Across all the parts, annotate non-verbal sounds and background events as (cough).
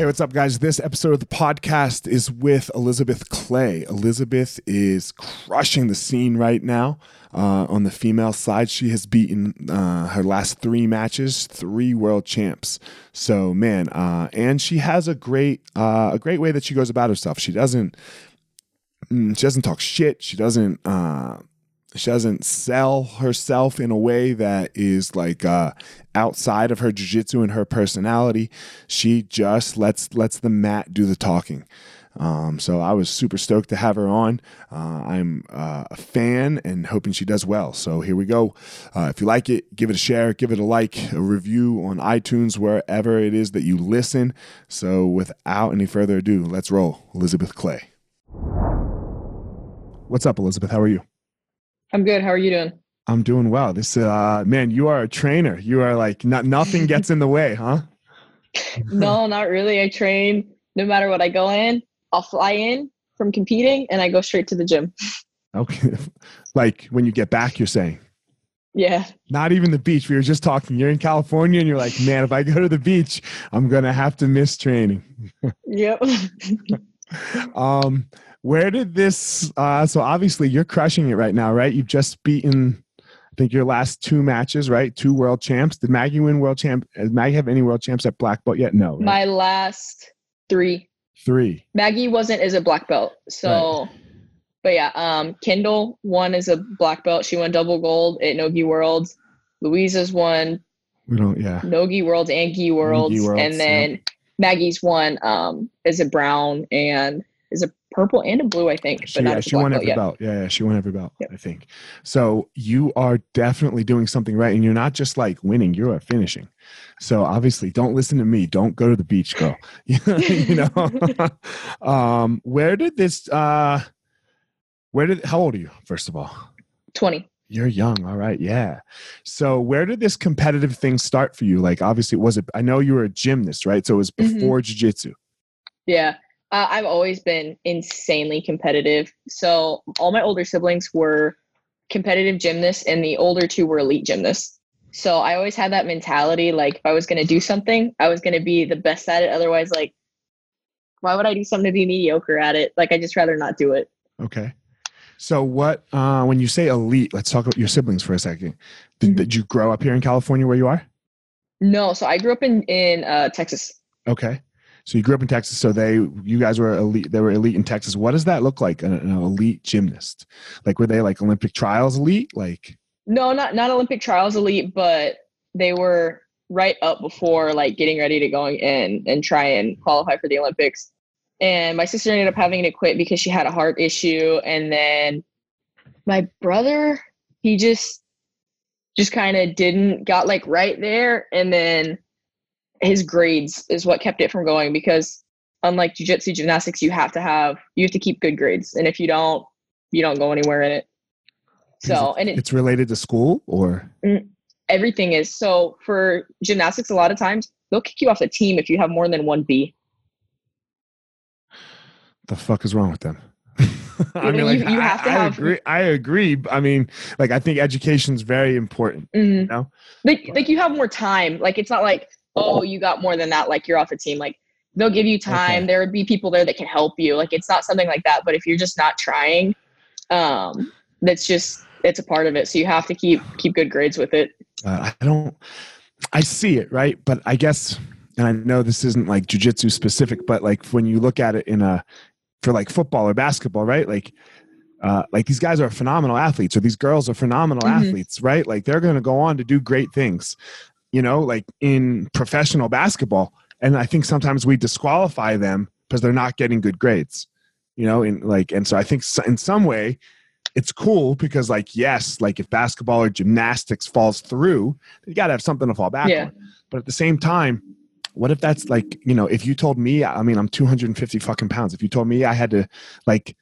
Hey, what's up, guys? This episode of the podcast is with Elisabeth Clay. Elisabeth is crushing the scene right now. Uh, on the female side, she has beaten uh, her last three matches, three world champs. So, man, uh, and she has a great, uh, a great way that she goes about herself. She doesn't, mm, she doesn't talk shit. She doesn't uh, she doesn't sell herself in a way that is like uh, outside of her jiu-jitsu and her personality. She just lets lets the mat do the talking. Um, so i was super stoked to have her on. Uh, i'm uh, a fan and hoping she does well. So here we go. Uh, if you like it give it a share give it a like a review on itunes wherever it is that you listen. So without any further ado let's roll. Elisabeth clay. What's up elisabeth? How are you I'm good. How are you doing? I'm doing well. This uh man, you are a trainer. You are like not nothing gets in the way, huh? (laughs) no, not really. I train no matter what I go in. I'll fly in from competing and I go straight to the gym. Okay. (laughs) like when you get back, you're saying. Yeah. Not even the beach. We were just talking. You're in California and you're like, man, if I go to the beach, I'm gonna have to miss training. (laughs) yep. um where did this? Uh, so obviously you're crushing it right now, right? You've just beaten, I think your last two matches, right? Two world champs. Did Maggie win world champ? Does Maggie have any world champs at black belt yet? No. Right? My last three. Three. Maggie wasn't as a black belt, so. Right. But yeah, um, Kendall won as a black belt. She won double gold at Nogi Worlds. Louisa's won. We don't. Yeah. Nogi Worlds and Gi Worlds, Worlds and then yeah. Maggie's won um, as a brown and is a purple and a blue, I think. She, yeah, she won every yet. belt. Yeah, yeah, she won every belt, yep. I think. So you are definitely doing something right. And you're not just like winning, you are finishing. So obviously, don't listen to me. Don't go to the beach, girl. (laughs) (laughs) you know, (laughs) um, where did this, uh, where did, how old are you, first of all? 20. You're young. All right. Yeah. So where did this competitive thing start for you? Like, obviously, it was it, I know you were a gymnast, right? So it was mm-hmm. before mm-hmm. jiu-jitsu. Yeah. Uh, I've always been insanely competitive. So all my older siblings were competitive gymnasts, and the older two were elite gymnasts. So I always had that mentality like if I was going to do something, I was going to be the best at it. Otherwise, like why would I do something to be mediocre at it? Like I just rather not do it. Okay. So what uh when you say elite, let's talk about your siblings for a second. Did, Mhm. did you grow up here in California where you are? No, so I grew up in in uh, Texas. Okay. So you grew up in Texas, so they you guys were elite they were elite in Texas. What does that look like an, an elite gymnast? Like were they like Olympic trials elite? Like No, not not Olympic trials elite, but they were right up before like getting ready to go in and try and qualify for the Olympics. And my sister ended up having to quit because she had a heart issue. And then my brother, he just just kind of didn't got like right there. And then his grades is what kept it from going because unlike jujitsu gymnastics, you have to have you have to keep good grades. And if you don't, you don't go anywhere in it. So and it, it's related to school or everything is so for gymnastics a lot of times they'll kick you off the team if you have more than one b the fuck is wrong with them? (laughs) I mean, like, you- you I, have to I have- agree. I agree. I mean, like, I think education's very important. mm No. like, like you have more time like it's not like oh you got more than that like you're off the team like they'll give you time Okay. there would be people there that can help you like it's not something like that but if you're just not trying um that's just it's a part of it so you have to keep keep good grades with it Uh, I don't. I see it right, but I guess, and I know this isn't like jujitsu specific, but like when you look at it in a for like football or basketball, right? Like, uh, like these guys are phenomenal athletes, or these girls are phenomenal Mhm. athletes, right? Like they're going to go on to do great things, you know, like in professional basketball. And I think sometimes we disqualify them because they're not getting good grades, you know, and like, and so I think in some way it's cool because like yes like if basketball or gymnastics falls through you got to have something to fall back Yeah. on but at the same time what if that's like you know if you told me i mean i'm 250 fucking pounds if you told me i had to like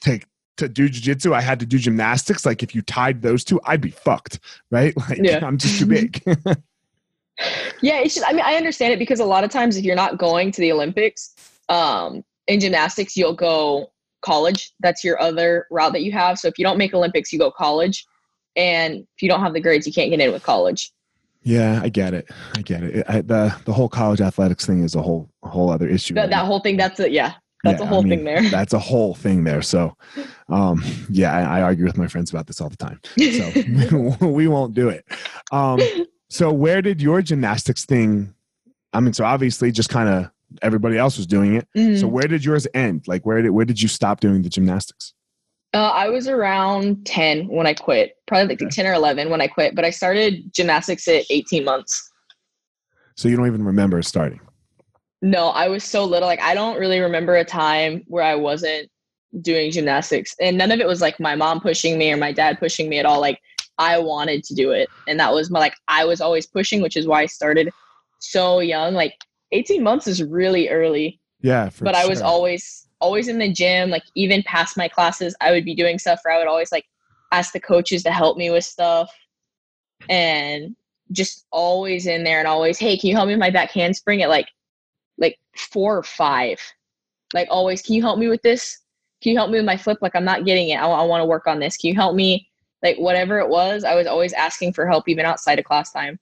take to do jiu-jitsu i had to do gymnastics like if you tied those two i'd be fucked right (laughs) like Yeah. i'm just too big (laughs) Yeah, it's just I mean I understand it because a lot of times if you're not going to the Olympics, um, in gymnastics you'll go college. That's your other route that you have. So if you don't make Olympics, you go college. And if you don't have the grades, you can't get in with college. yeah i get it i get it I, the the whole college athletics thing is a whole a whole other issue That, right? that whole thing, that's a yeah, that's Yeah, a I whole mean, thing there. (laughs) That's a whole thing there. So, um, yeah, I, I argue with my friends about this all the time. So (laughs) we won't do it. Um, so where did your gymnastics thing? I mean, so obviously, just kind of everybody else was doing it. Mhm. So where did yours end? Like, where did where did you stop doing the gymnastics? Uh, I was around 10 when I quit, probably like Okay. 10 or 11 when I quit, but I started gymnastics at 18 months. So you don't even remember starting. No, I was so little. Like, I don't really remember a time where I wasn't doing gymnastics. And none of it was like my mom pushing me or my dad pushing me at all. Like, I wanted to do it. And that was my, like, I was always pushing, which is why I started so young. Like, 18 months is really early. Yeah, but I was always always in the gym. Like even past my classes, I would be doing stuff where I would always like ask the coaches to help me with stuff, and just always in there and always, hey, can you help me with my back handspring at like like four or five? Like always, can you help me with this? Can you help me with my flip? Like I'm not getting it. I, want to work on this. Can you help me? Like whatever it was, I was always asking for help even outside of class time.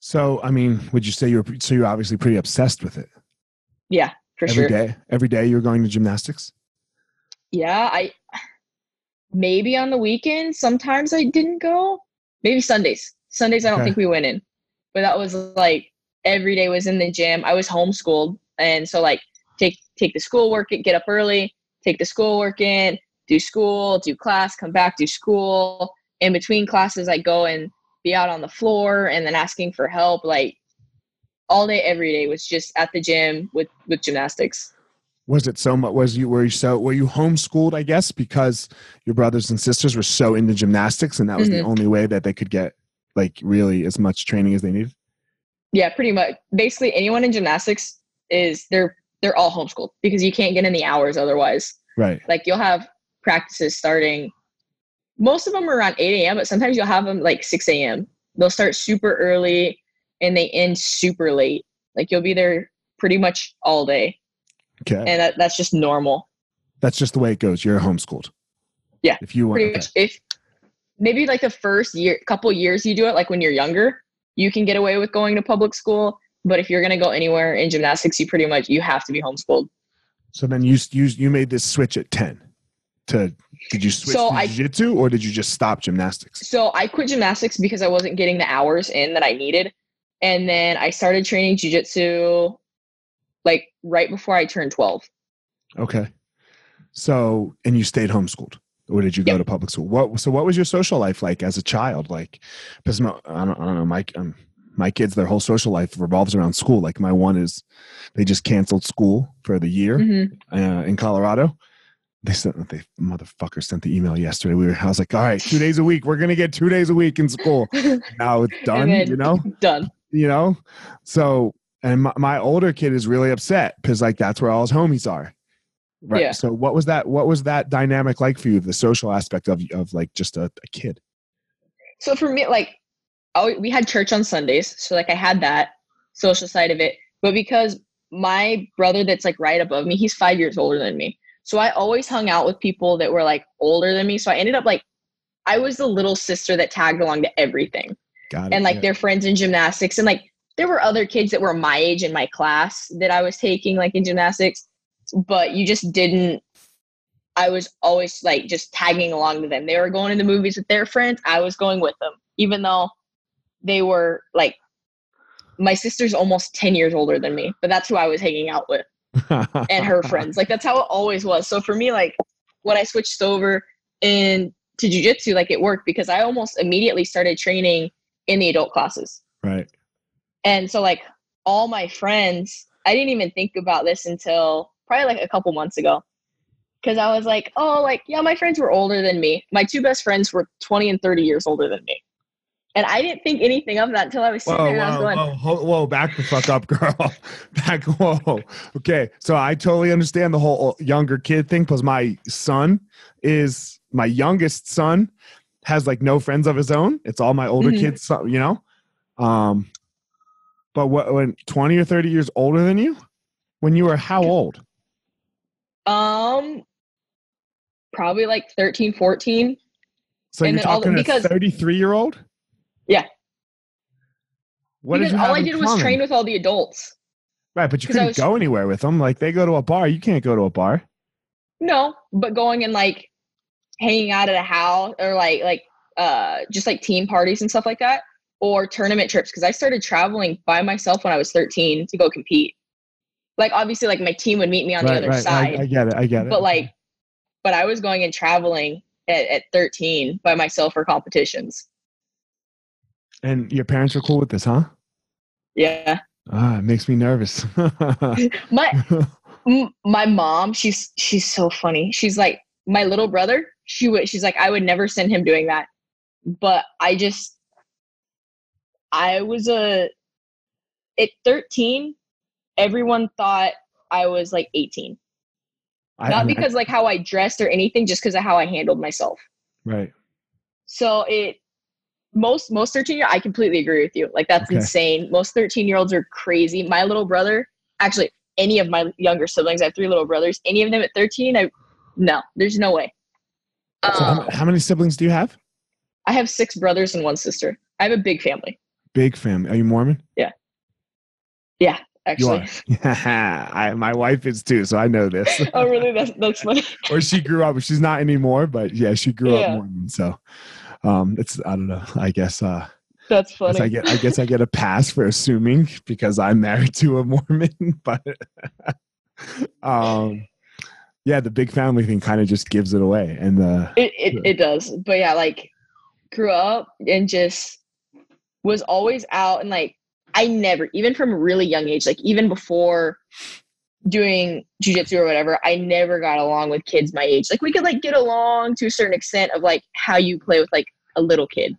So I mean, would you say you're so you're obviously pretty obsessed with it Yeah, for every sure. day? Every day you're going to gymnastics. Yeah, I maybe on the weekends. Sometimes I didn't go. Maybe Sundays. Sundays I don't Okay. think we went in. But that was like every day was in the gym. I was homeschooled and so like take take the schoolwork, get up early, take the schoolwork in, do school, do class, come back, do school. In between classes I go and be out on the floor and then asking for help like all day every day was just at the gym with with gymnastics. Was it so much? Was you were you so were you homeschooled? I guess because your brothers and sisters were so into gymnastics, and that was the Mhm. only way that they could get like really as much training as they needed. Yeah, pretty much. Basically, anyone in gymnastics is they're they're all homeschooled because you can't get in the hours otherwise. Right. Like you'll have practices starting. Most of them are around eight a.m., but sometimes you'll have them like six a.m. They'll start super early and they end super late. Like you'll be there pretty much all day, Okay. and that, that's just normal. That's just the way it goes. You're homeschooled. Yeah, If you want. Pretty Okay. much. If maybe like the first year, couple years you do it, like when you're younger, you can get away with going to public school. But if you're gonna go anywhere in gymnastics, you pretty much you have to be homeschooled. So then you you you made this switch at ten. To did you switch So to jiu-jitsu or did you just stop gymnastics? So I quit gymnastics because I wasn't getting the hours in that I needed. And then I started training jujitsu like right before I turned 12. Okay. So and you stayed homeschooled, or did you go Yep. to public school? What so what was your social life like as a child? Like, because my, I don't I don't know my um, my kids their whole social life revolves around school. Like my one is they just canceled school for the year Mhm. uh, in Colorado. They sent they motherfucker sent the email yesterday. We were I was like, all right, two days a week. We're gonna get two days a week in school. (laughs) Now it's done. you know Done. you know so and my, my older kid is really upset because like that's where all his homies are right Yeah. so what was that what was that dynamic like for you the social aspect of of like just a, a kid So for me, like, oh, we had church on Sundays, so like I had that social side of it. But because my brother, that's like right above me, he's five years older than me, so I always hung out with people that were like older than me. So I ended up like, I was the little sister that tagged along to everything, got it and like yeah. their friends in gymnastics, and like there were other kids that were my age in my class that I was taking like in gymnastics, but you just didn't. I was always like just tagging along to them. They were going to the movies with their friends. I was going with them, even though they were like my sister's almost 10 years older than me, but that's who I was hanging out with and her friends. Like that's how it always was. So for me, like when I switched over in to jujitsu, like it worked because I almost immediately started training in the adult classes. right And so like all my friends, I didn't even think about this until probably like a couple months ago. Cause I was like, oh, like, yeah, my friends were older than me. My two best friends were 20 and 30 years older than me. And I didn't think anything of that until I was sitting whoa there and I was going, whoa, whoa, whoa back the fuck up (laughs) girl. Back whoa. Okay so i totally understand the whole younger kid thing because my son is my youngest son has like no friends of his own. It's all my older Mhm. kids you know? Um but what when 20 or 30 years older than you? When you were how old? Um, probably like 13, 14. so And you're then all talking because- a 33 year old Yeah. what did because all I did was train with all the adults. right but you couldn't was- go anywhere with them like they go to a bar. You can't go to a bar. No, but going and like hanging out at a house or like like uh just like team parties and stuff like that or tournament trips because I started traveling by myself when I was 13 to go compete. Like obviously like my team would meet me on the other side, I, I get it. I get it. But like but I was going and traveling at, at 13 by myself for competitions. And your parents are cool with this huh Yeah. Ah, it makes me nervous. (laughs) My (laughs) my mom, she's she's so funny. She's like my little brother. She would she's like I would never send him doing that. But I just I was a at 13 everyone thought I was like 18. I- Not mean, I- because like how I dressed or anything just because of how I handled myself. right. So it most most 13 year I completely agree with you. Like that's Okay. insane. Most 13 year olds are crazy. My little brother, actually any of my younger siblings, I have three little brothers, any of them at 13, I no, there's no way. So how, Um, ma- how many siblings do you have? I have six brothers and one sister. I have a big family. Big family. Are you Mormon? Yeah, yeah actually. are. (laughs) I, my wife is too, so I know this. (laughs) oh really? That's that's (laughs) funny. or she grew up. She's not anymore, but yeah, she grew up Mormon. So um, it's I don't know. I guess uh, That's funny. I get I guess I get a pass for assuming because I'm married to a Mormon. (laughs) But um, yeah, the big family thing kind of just gives it away, and the It, it, it does. But yeah, like grew up and just was always out and like I never, even from a really young age, like even before doing jujitsu or whatever, I never got along with kids my age. Like we could like get along to a certain extent of like how you play with like a little kid.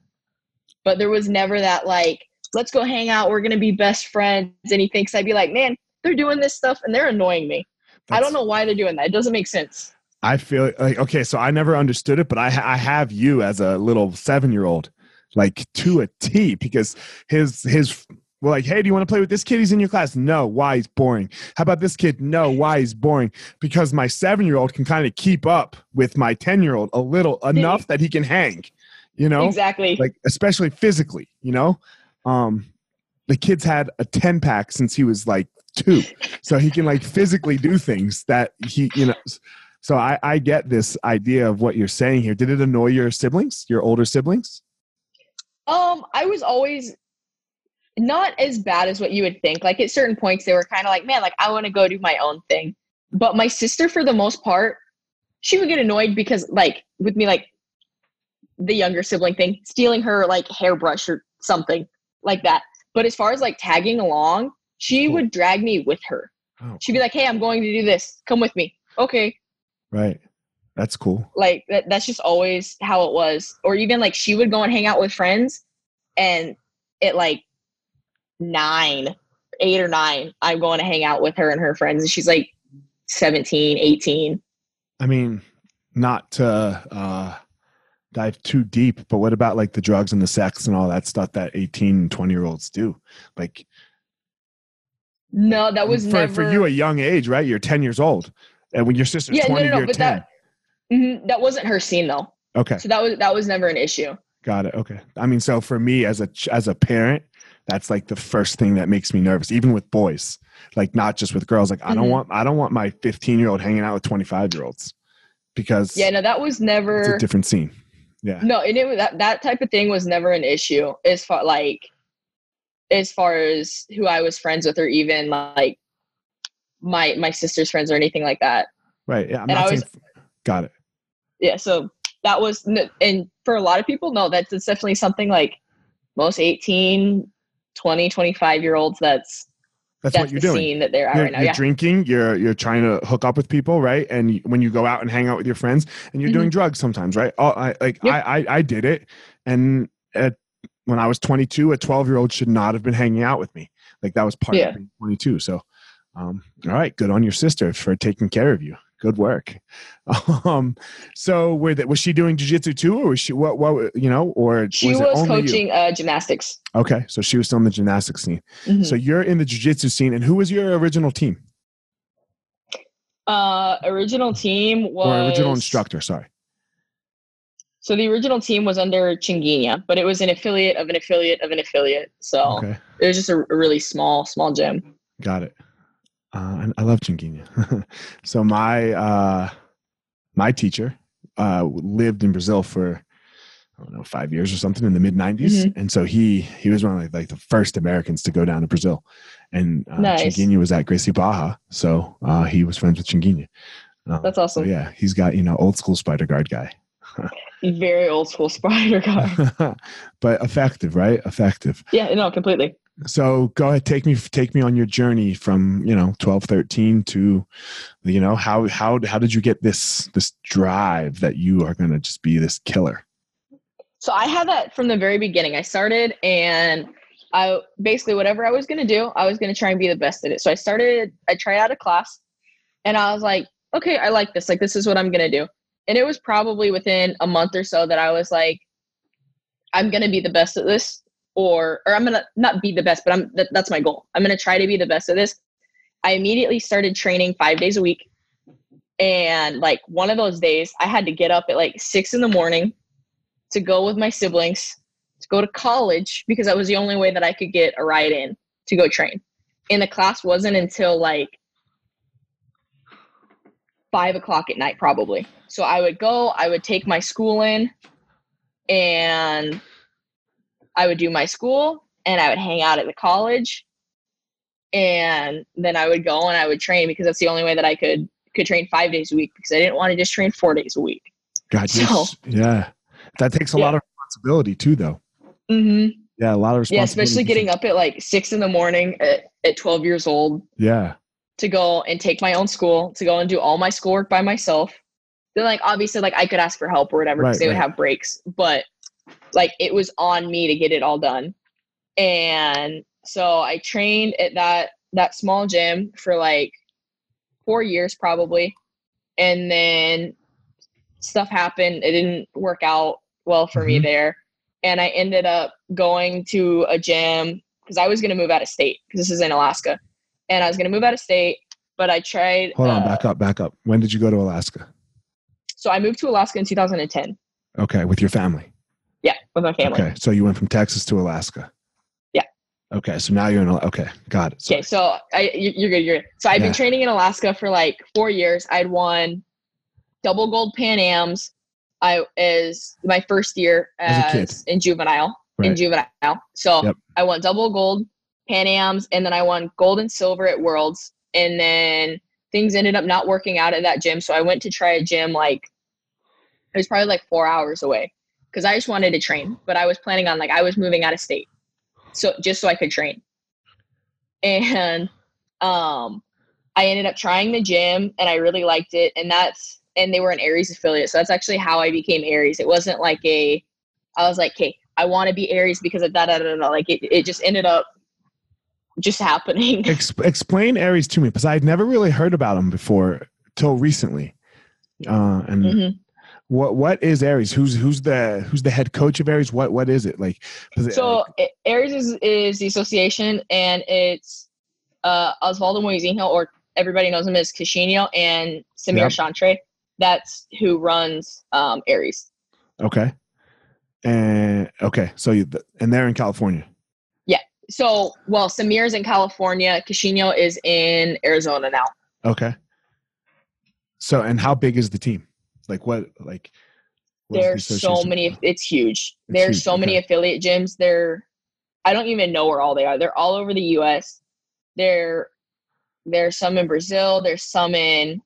But there was never that like, let's go hang out, we're gonna be best friends, And he thinks I'd be like, man, they're doing this stuff and they're annoying me. I don't know why they're doing that. It doesn't make sense. I feel like okay, so I never understood it, but I I have you as a little seven year old, like to a T, because his his well, like, hey, do you want to play with this kid? He's in your class. No, why? He's boring. How about this kid? No, why? He's boring. Because my seven year old can kind of keep up with my ten year old a little enough that he can hang, you know, Exactly. like especially physically, you know. Um, the kid's had a 10 pack since he was like two. So he can like physically do things that he, you know. So I, I get this idea of what you're saying here. Did it annoy your siblings, your older siblings? Um, I was always not as bad as what you would think. Like at certain points, they were kind of like, man, like I want to go do my own thing. But my sister, for the most part, she would get annoyed because, like, with me, like the younger sibling thing, stealing her like hairbrush or something like that. But as far as like tagging along, she Cool. would drag me with her. Oh, She'd be like, "Hey, I'm going to do this. Come with me." Okay, right. That's cool. like that, that's just always how it was. Or even like she would go and hang out with friends, and at like nine, eight or nine, I'm going to hang out with her and her friends, and she's like 17, 18. I mean, not to uh, dive too deep, but what about like the drugs and the sex and all that stuff that 18 and 20 year olds do? Like, No, that was for, never for you a young age, right? You're 10 years old. And when your sister's Yeah, no, 20, no, no, you're but 10. that- Mhm, that wasn't her scene though. okay. So that was that was never an issue. Got it. Okay. I mean, so for me as a as a parent, that's like the first thing that makes me nervous, even with boys. Like not just with girls. Like I don't Mhm. want I don't want my 15 year old hanging out with 25 year olds because Yeah, no, that was it's a never different scene. Yeah. no, and it was that that type of thing was never an issue as far like as far as who I was friends with or even like my my sister's friends or anything like that. Right. Yeah. I'm And not I saying. was- got it. Yeah, so that was and for a lot of people, no, that's definitely something like most 18, 20, 25 year olds that's That's, that's what you're doing. scene that they're at You're, right now. you're Yeah. drinking. You're you're trying to hook up with people, right? And you- when you go out and hang out with your friends, and you're doing drugs sometimes, right? Oh, I like Mm-hmm. Yep. I, I I did it, and at when I was 22, a 12 year old should not have been hanging out with me. Like that was part Yeah. of being 22. So, um, all right, good on your sister for taking care of you. Good work. (laughs) Um, so were that was she doing jujitsu too, or was she what what you know, or She was, was, coaching uh, gymnastics. Okay, so she was still in the gymnastics scene. Mhm. So you're in the jujitsu scene, and who was your original team Uh, original team was or original instructor? Sorry. So the original team was under Chinguinha, but it was an affiliate of an affiliate of an affiliate. So Okay, it was just a, a really small, small gym. got it. Uh, and I love Chinguinha. (laughs) so my uh, my teacher uh, lived in Brazil for I don't know five years or something in the mid '90s, and so he he was one of like, the first Americans to go down to Brazil, and uh, Nice. Chinguinha was at Gracie Barra, so uh, he was friends with Chinguinha. Uh, That's so awesome. yeah, he's got you know old school spider guard guy. Very old school (laughs) spider guard, (laughs) but effective, right? Effective. yeah, no, completely. So go ahead, take me take me on your journey from you know 12, 13 to you know how how how did you get this this drive that you are going to just be this killer? So I had that from the very beginning. I started and I basically whatever I was gonna do, I was gonna try and be the best at it. So I started, I tried out a class and I was like, okay, I like this. Like this is what I'm gonna do. And it was probably within a month or so that I was like, I'm gonna be the best at this, or or I'm gonna not be the best, but I'm that, that's my goal. I'm gonna try to be the best at this. I immediately started training five days a week. And like one of those days, I had to get up at like six in the morning to go with my siblings to go to college because that was the only way that I could get a ride in to go train. And the class wasn't until like five o'clock at night, probably. So I would go, I would take my school in, and I would do my school, and I would hang out at the college, and then I would go and I would train because that's the only way that I could could train five days a week because I didn't want to just train four days a week. God, So- yeah, that takes a Yeah. lot of responsibility too, though. Mm-hmm. Yeah, a lot of responsibility. Yeah, especially getting up at like six in the morning at, at 12 years old Yeah, to go and take my own school, to go and do all my schoolwork by myself. Then, like, obviously, like I could ask for help or whatever because Right, they would have breaks, but like it was on me to get it all done. And so I trained at that that small gym for like four years probably, and then stuff happened. It didn't work out well for me Mhm. there, and I ended up going to a gym because I was going to move out of state because this is in Alaska, and I was going to move out of state. But I tried. hold on, uh, back up, back up. When did you go to Alaska? So I moved to Alaska in 2010. Okay, with your family. Yeah, with my family. Okay, so you went from Texas to Alaska. Yeah. Okay, so now you're in. Okay, got it. Okay, so I you- you're good. You're good. So I've Yeah. been training in Alaska for like four years. I'd won double gold Pan Am's. I is my first year As as, in juvenile. In juvenile, so Yep. I won double gold Pan Am's, and then I won gold and silver at Worlds. And then things ended up not working out at that gym, so I went to try a gym like it was probably like four hours away because I just wanted to train, but I was planning on like I was moving out of state, so just so I could train. And um, I ended up trying the gym, and I really liked it, and that's and they were an Ares affiliate, so that's actually how I became Ares. It wasn't like a I was like, okay, I want to be Ares because of that. I don't know, like it, it just ended up just (laughs) happening. Ex- explain Ares to me because I'd never really heard about them before till recently. Uh, and Mhm. What what is Ares? Who's who's the who's the head coach of Ares? What what is it like? it- So A- Ares is, is the association, and it's uh, Osvaldo Moizinho, or everybody knows him as Queixinho, and Samir Yep. Chantre. That's who runs um, Ares. okay, and okay, so you, and they're in California. Yeah. So, well, Samir's in California. Queixinho is in Arizona now. Okay, so and how big is the team? Like what like? what is the There's so many. It's huge. There's huge, so many affiliate gyms. They're, I don't even know where all they are. They're all over the U.S. There, there's some in Brazil. There's some in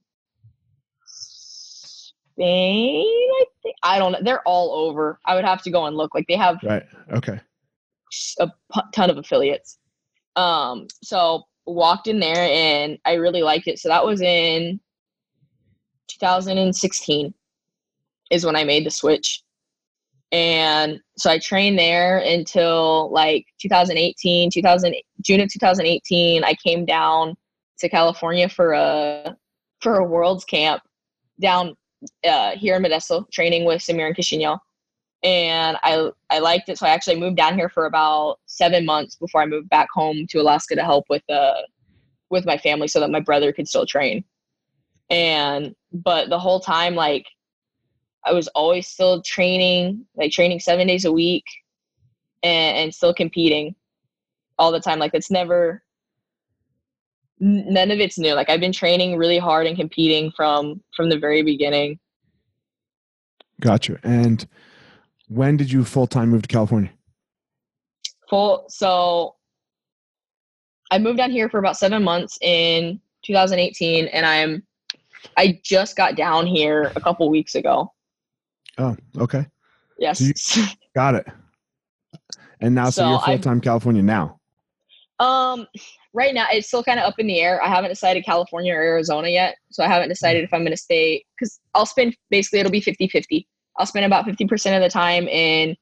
Spain. I think I don't know. They're all over. I would have to go and look. Like they have Right. Okay. a ton of affiliates. Um, so walked in there and I really liked it. So that was in 2016 is when I made the switch. And so I trained there until like 2018, 2000 June of 2018. I came down to California for a for a Worlds camp down uh, here in Modesto, training with Samir and Queixinho and I I liked it. So I actually moved down here for about seven months before I moved back home to Alaska to help with uh with my family so that my brother could still train. And but the whole time, like I was always still training, like training seven days a week, and, and still competing all the time. Like it's never none of it's new. Like I've been training really hard and competing from from the very beginning. Gotcha. And when did you full time move to California? full so i moved down here for about seven months in 2018 and i'm i just got down here a couple weeks ago Oh, okay. yes So (laughs) Got it. And now, so, So you're full time California now. um right now it's still kind of up in the air i haven't decided california or arizona yet so i haven't decided if i'm going to stay because i'll spend basically it'll be 50 50 i'll spend about 50% of the time in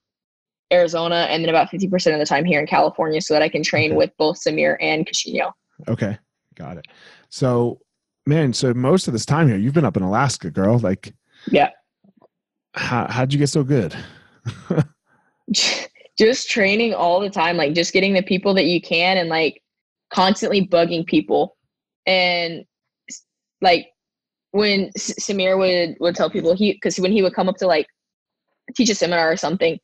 arizona and then about 50% of the time here in california so that i can train Okay. with both samir and Queixinho. Okay. Got it. So, man, so most of this time here, you've been up in Alaska, girl. Like, yeah how, how'd you get so good? (laughs) just training all the time like just getting the people that you can and like constantly bugging people and like when S- samir would would tell people he because when he would come up to like teach a seminar or something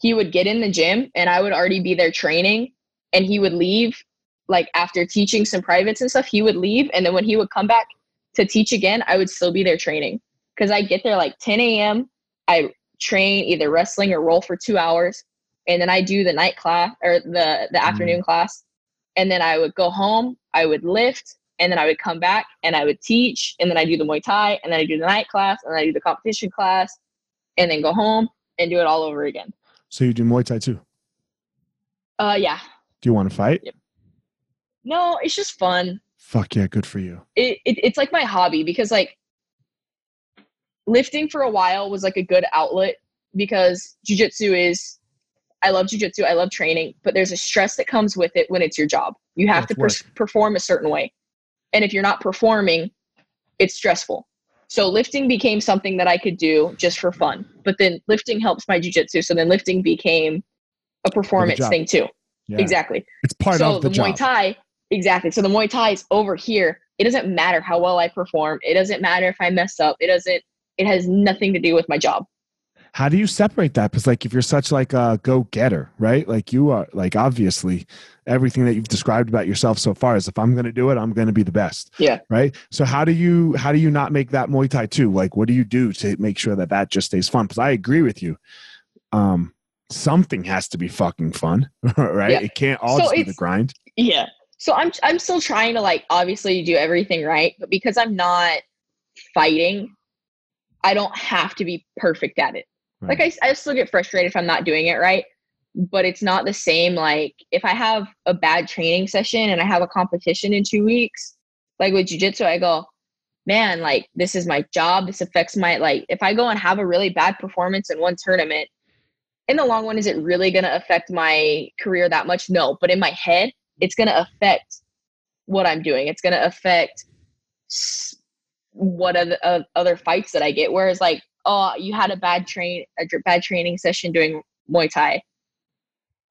he would get in the gym and i would already be there training and he would leave like after teaching some privates and stuff he would leave and then when he would come back to teach again i would still be there training because i get there like 10 a.m i train either wrestling or roll for two hours and then i do the night class or the the afternoon class and then i would go home i would lift and then i would come back and i would teach and then i do the muay thai and then i do the night class and then i do the competition class and then go home and do it all over again So you do Muay Thai too. uh yeah Do you want to fight? Yep. No it's just fun Fuck yeah, good for you. it, it it's like my hobby because like lifting for a while was like a good outlet because jujitsu is I love jujitsu, I love training, but there's a stress that comes with it when it's your job. You have Yeah, to it's per- perform a certain way. And if you're not performing, it's stressful. So lifting became something that I could do just for fun. But then lifting helps my jujitsu, so then lifting became a performance thing too. Yeah. Exactly It's part so of the, the. Muay Thai, exactly. So the Muay Thai is over here. It doesn't matter how well I perform. It doesn't matter if I mess up. It doesn't. It has nothing to do with my job. how do you separate that because like if you're such like a go-getter right like you are like obviously everything that you've described about yourself so far is if i'm going to do it i'm going to be the best Yeah. right so how do you how do you not make that muay thai too like what do you do to make sure that that just stays fun because i agree with you um something has to be fucking fun (laughs) right Yeah. it can't all So just be the grind Yeah. So I'm I'm still trying to like obviously do everything right, but because I'm not fighting, I don't have to be perfect at it. Like I I still get frustrated if I'm not doing it right, but it's not the same. Like if I have a bad training session and I have a competition in two weeks, like with jujitsu, I go, man, like this is my job. This affects my like. If I go and have a really bad performance in one tournament, in the long run, is it really going to affect my career that much? No, but in my head, it's going to affect what I'm doing. It's going to affect what other uh, other fights that I get. Whereas like oh, you had a bad train, a bad training session doing Muay Thai.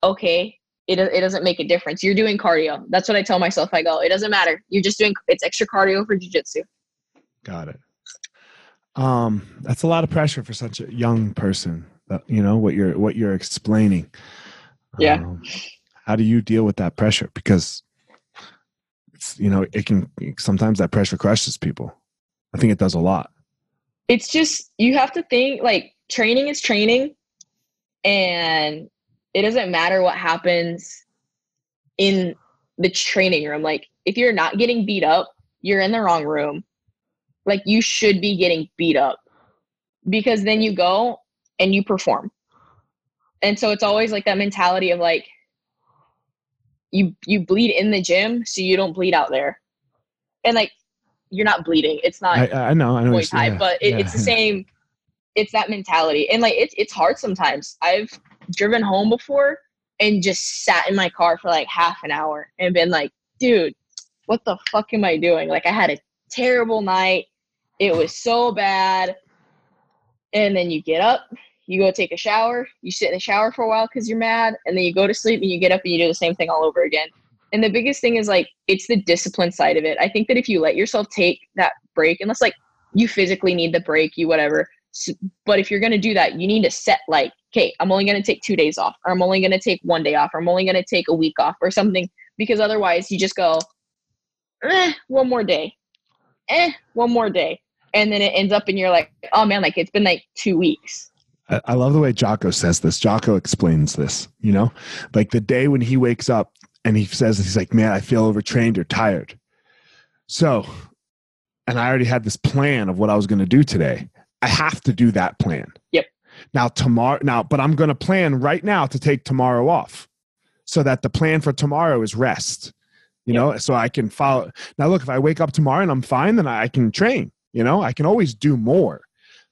Okay, it it doesn't make a difference. You're doing cardio. That's what I tell myself. I go, it doesn't matter. You're just doing it's extra cardio for jujitsu. Got it. Um, that's a lot of pressure for such a young person. That, you know what you're what you're explaining. Yeah. Um, how do you deal with that pressure? Because it's you know it can sometimes that pressure crushes people. I think it does a lot. It's just you have to think like training is training, and it doesn't matter what happens in the training room. Like if you're not getting beat up, you're in the wrong room. Like you should be getting beat up because then you go and you perform. And so it's always like that mentality of like you you bleed in the gym so you don't bleed out there. And like you're not bleeding. It's not I, I know. I know. Muay Thai, yeah, but it, yeah. it's the same. It's that mentality, and like it's it's hard sometimes. I've driven home before and just sat in my car for like half an hour and been like, dude, what the fuck am I doing? Like I had a terrible night. It was so bad. And then you get up, you go take a shower, you sit in the shower for a while because you're mad, and then you go to sleep and you get up and you do the same thing all over again. And the biggest thing is like it's the discipline side of it. I think that if you let yourself take that break, unless like you physically need the break, you whatever. But if you're gonna do that, you need to set like, okay, I'm only gonna take two days off, or I'm only gonna take one day off, or I'm only gonna take a week off, or something. Because otherwise, you just go, eh, one more day, eh, one more day, and then it ends up and you're like, oh man, like it's been like two weeks. I, love the way Jocko says this. Jocko explains this, you know, like the day when he wakes up and he says, he's like, man, I feel overtrained or tired. So, and I already had this plan of what I was going to do today. I have to do that plan. Yep. Now, tomorrow, now, but I'm going to plan right now to take tomorrow off so that the plan for tomorrow is rest, you know, so I can follow. Now, look, if I wake up tomorrow and I'm fine, then I can train, you know, I can always do more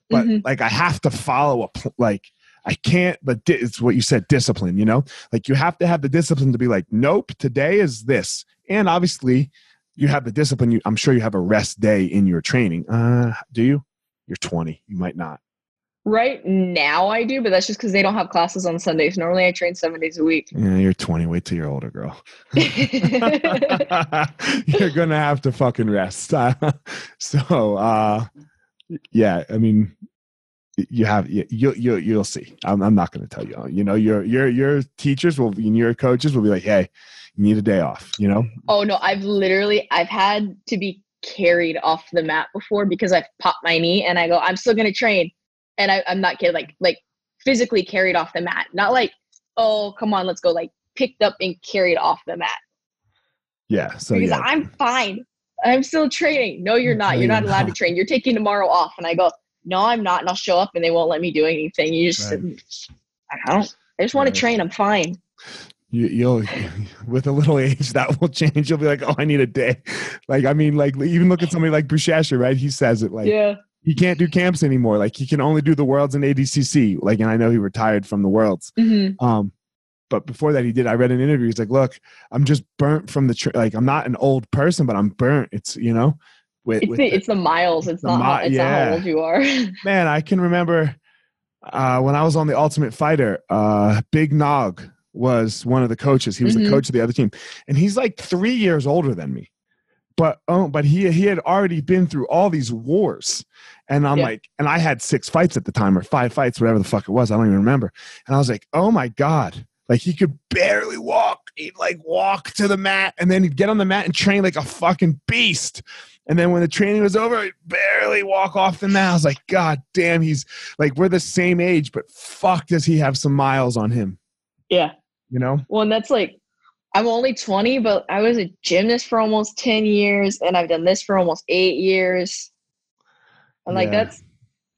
but Mhm. like I have to follow a like I can't. But di- it's what you said, discipline. You know, like you have to have the discipline to be like, nope, today is this, and obviously you have the discipline. You, I'm sure you have a rest day in your training. Uh, do you? You're 20. You might not. Right now, I do, but that's just because they don't have classes on Sundays. Normally, I train seven days a week. Yeah, you're 20. Wait till you're older, girl. (laughs) (laughs) you're gonna have to fucking rest. (laughs) so, uh, yeah, I mean, you have you you you you'll see. I'm I'm not gonna tell you. You know, your your your teachers will and your coaches will be like, hey, you need a day off. You know, Oh no, I've literally I've had to be carried off the mat before because I've popped my knee and I go, I'm still gonna train. And I, I'm not kidding, like like physically carried off the mat. Not like, oh come on, let's go, like picked up and carried off the mat. yeah. So because yeah, I'm fine. I'm still training. No, you're not. No, You're not allowed to train. You're taking tomorrow off. And I go, no, I'm not. And I'll show up and they won't let me do anything. You just, Right. I don't, I just want Right. to train. I'm fine. you, you'll with a little (laughs) age that will change. You'll be like, oh, I need a day. Like I mean, like even look at somebody like Buchecha, right? He says it like yeah. he can't do camps anymore. Like he can only do the worlds and ADCC. Like, and I know he retired from the worlds. hmm Um, but before that, he did. I read an interview. He's like, "Look, I'm just burnt from the tra- like. I'm not an old person, but I'm burnt. It's you know, with, It's with the, it's the miles. It's the not, how, mi- it's not how old you are. (laughs) man. I can remember uh, when I was on the Ultimate Fighter. Uh, Big Nog was one of the coaches. He was Mhm. the coach of the other team, and he's like three years older than me. but oh, but he he had already been through all these wars, and I'm Yeah. like, and I had six fights at the time or five fights, whatever the fuck it was. I don't even remember. And I was like, oh my god, like he could barely walk. He'd like walk to the mat, and then he'd get on the mat and train like a fucking beast. And then when the training was over, he'd barely walk off the mat. I was like, God damn, he's like we're the same age, but fuck, does he have some miles on him? Yeah. You know? Well, and that's like, I'm only 20, but I was a gymnast for almost 10 years, and I've done this for almost eight years. And like Yeah. that's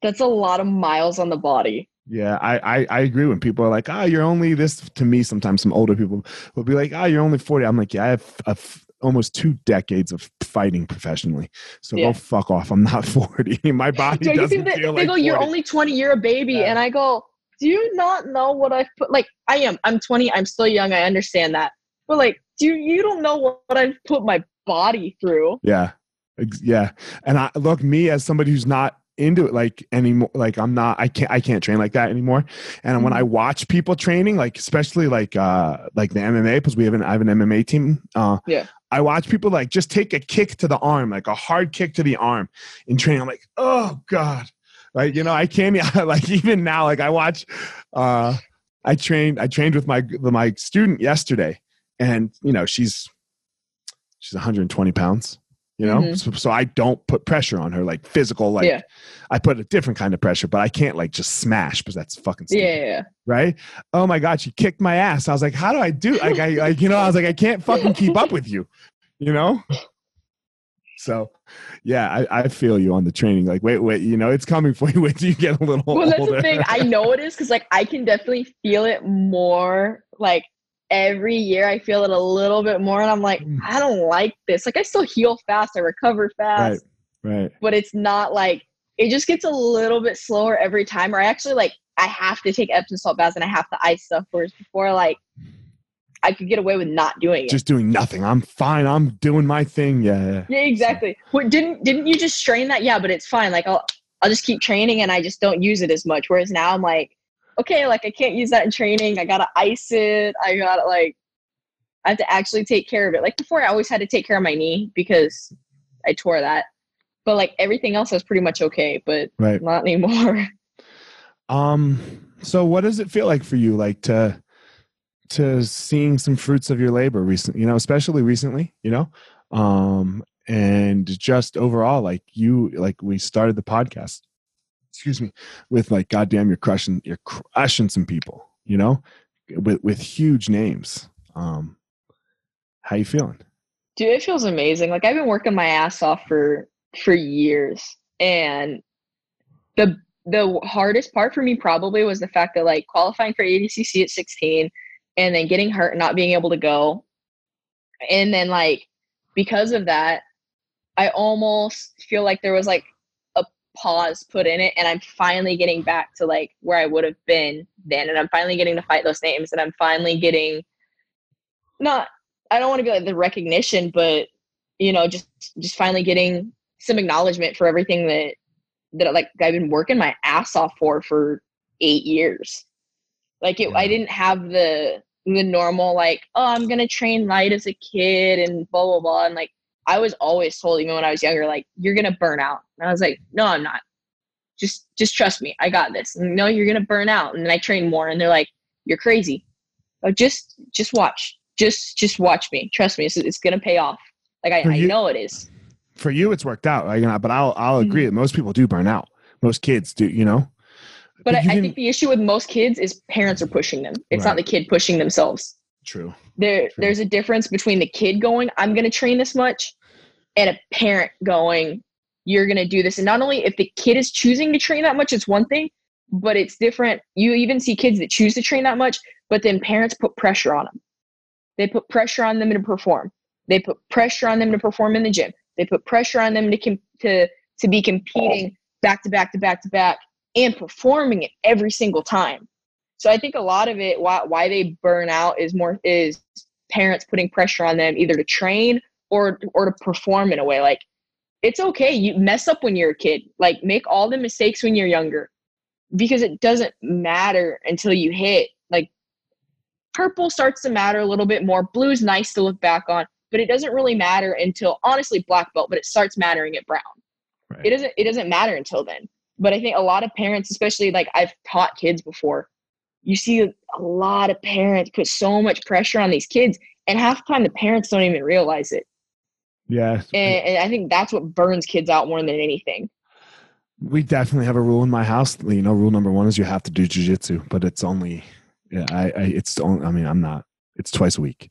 that's a lot of miles on the body. Yeah, I, I I agree when people are like, "Ah, you're only this." To me, sometimes some older people will be like, "Ah, you're only 40." I'm like, "Yeah, I have a almost two decades of fighting professionally, so Yeah. go fuck off. I'm not (laughs) 40. My (laughs) body doesn't feel they like go, "You're only 20, you're a baby," Yeah. and I go, "Do you not know what I've put? Like, I am. I'm 20. I'm still young. I understand that, but like, do you, you don't know what, what I've put my body through?" Yeah, yeah. And I look me as somebody who's not into it like anymore. Like I'm not. I can't. I can't train like that anymore. And when I watch people training, like especially like uh like the MMA, because we have an I have an MMA team. Uh, Yeah. I watch people like just take a kick to the arm, like a hard kick to the arm in training. I'm like, oh god, like you know, I can't (laughs) like even now. Like I watch. uh I trained. I trained with my my student yesterday, and you know she's she's 120 pounds you know Mhm. so, so i don't put pressure on her like physical like Yeah. i put a different kind of pressure but i can't like just smash because that's fucking Yeah, stupid, yeah, yeah. right oh my god she kicked my ass i was like how do i do like i like you know i was like i can't fucking keep up with you you know so yeah i, I feel you on the training like wait wait you know it's coming for (laughs) you wait till you get a little Well, that's the thing. I know it is because like I can definitely feel it more. Like every year, I feel it a little bit more, and I'm like, Mm. I don't like this. Like I still heal fast, I recover fast, right right but it's not like it just gets a little bit slower every time. Or I actually like I have to take Epsom salt baths and I have to ice stuff. Whereas before, like I could get away with not doing it. just doing nothing i'm fine i'm doing my thing yeah, yeah. yeah, exactly. What didn't didn't you just strain that? Yeah, but it's fine. Like I'll I'll just keep training and I just don't use it as much. Whereas now I'm like, okay, like I can't use that in training. I gotta ice it. I gotta like I have to actually take care of it. Like before I always had to take care of my knee because I tore that. But like everything else was pretty much okay, but right not anymore. (laughs) Um. So, what does it feel like for you, like to to seeing some fruits of your labor recently, You know, especially recently. You know, um, and just overall, like you, like we started the podcast. Excuse me, with like, goddamn, you're crushing, you're crushing some people. You know, with with huge names. Um, how you feeling? Dude, it feels amazing. Like I've been working my ass off for for years, and the the hardest part for me probably was the fact that like qualifying for ADCC at 16, and then getting hurt and not being able to go, and then like because of that, I almost feel like there was like pause put in it, and I'm finally getting back to like where I would have been then, and I'm finally getting to fight those names, and I'm finally getting not I don't want to be like the recognition, but you know, just just finally getting some acknowledgement for everything that that like I've been working my ass off for for eight years. Like it, I didn't have the the normal like, oh, I'm gonna train light as a kid and blah blah blah. And like I was always told, even when I was younger, like you're gonna burn out. And I was like, no, I'm not. Just just trust me, I got this. And no, you're gonna burn out. And then I train more, and they're like, you're crazy. Oh, just just watch just just watch me trust me it's, it's gonna pay off like I, For I know it is For you, it's worked out. Like, but I'll I'll Mm-hmm. agree that most people do burn out. Most kids do. You know. but, I, you I think the issue with most kids is parents are pushing them it's not the kid pushing themselves True. there True. there's a difference between the kid going i'm gonna train this much and a parent going you're gonna do this. And not only if the kid is choosing to train that much it's one thing but it's different. You even see kids that choose to train that much but then parents put pressure on them they put pressure on them to perform. They put pressure on them to perform in the gym. They put pressure on them to com- to to be competing back to back to back to back and performing it every single time so i think a lot of it why why they burn out is more is parents putting pressure on them either to train or or to perform in a way like it's okay you mess up when you're a kid like make all the mistakes when you're younger because it doesn't matter until you hit like purple starts to matter a little bit more blue's nice to look back on but it doesn't really matter until honestly black belt, but it starts mattering at brown. Right. It doesn't it doesn't matter until then. But I think a lot of parents, especially like I've taught kids before, you see a lot of parents put so much pressure on these kids, and half the time the parents don't even realize it. Yeah. And, and I think that's what burns kids out more than anything. We definitely have a rule in my house. You know, rule number one is you have to do jujitsu, but it's only, yeah, I, I, it's only, I mean, I'm not, it's twice a week,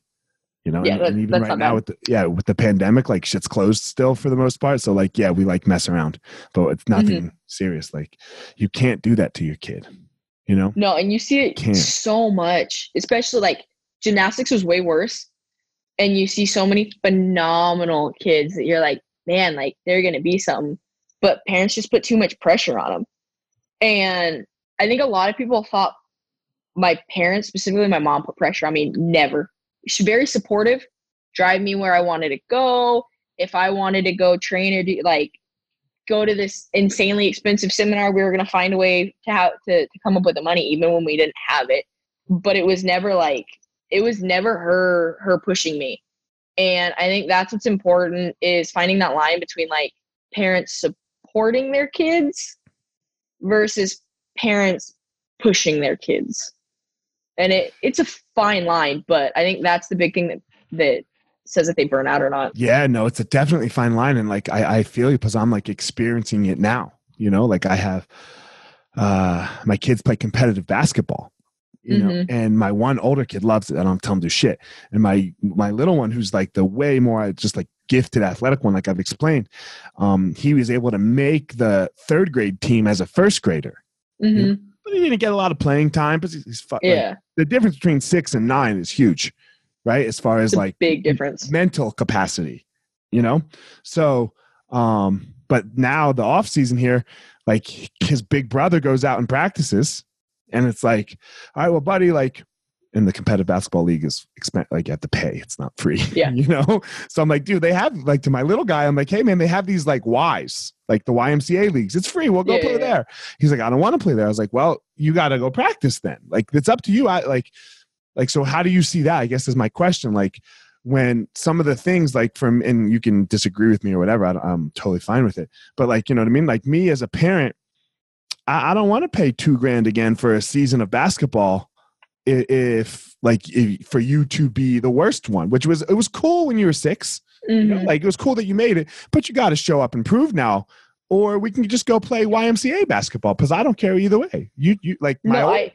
you know, Yeah, and, and even right now bad. with the, yeah, with the pandemic, like shit's closed still for the most part. So like, yeah, we like mess around, but it's Mm-hmm. nothing serious. Like you can't do that to your kid, you know? No, and you see it Can't. so much, especially like gymnastics was way worse. And you see so many phenomenal kids that you're like, man, like they're going to be something. But parents just put too much pressure on them. And I think a lot of people thought my parents, specifically my mom, put pressure on me. Never. She's very supportive, drive me where I wanted to go. If I wanted to go train or do like go to this insanely expensive seminar, we were going to find a way to have to, to come up with the money, even when we didn't have it. But it was never like it was never her her pushing me. And I think that's what's important is finding that line between like parents supporting their kids versus parents pushing their kids. And it it's a fine line, but I think that's the big thing that that says if they burn out or not. Yeah, no, it's a definitely fine line. And like, I, I feel you because I'm like experiencing it now, you know, like I have, uh, my kids play competitive basketball, you know, Mhm. and my one older kid loves it. I don't tell him to do shit. And my, my little one, who's like the way more just like gifted athletic one, like I've explained, um, he was able to make the third grade team as a first grader, hmm but he didn't get a lot of playing time because he's, he's fu- like, Yeah, the difference between six and nine is huge, right? As far as like big difference. mental capacity you know? So um but now the off season here like his big brother goes out and practices and it's like all right well buddy like in the competitive basketball league is expen- like you have to pay. It's not free. (laughs) Yeah. you know? So i'm like dude they have like to my little guy i'm like hey man they have these like ys like the ymca leagues. It's free. We'll go Yeah, play yeah, yeah. there. He's like i don't want to play there. I was like well you got to go practice then. Like it's up to you. I like like so how do you see that i guess is my question. Like when some of the things like from and you can disagree with me or whatever I, i'm totally fine with it. But like you know what i mean? Like me as a parent i, I don't want to pay two grand again for a season of basketball i- if like if, for you to be the worst one which was it was cool when you were six. You know, Mhm. like it was cool that you made it but you got to show up and prove now or we can just go play ymca basketball because i don't care either way. You you like my No, old- I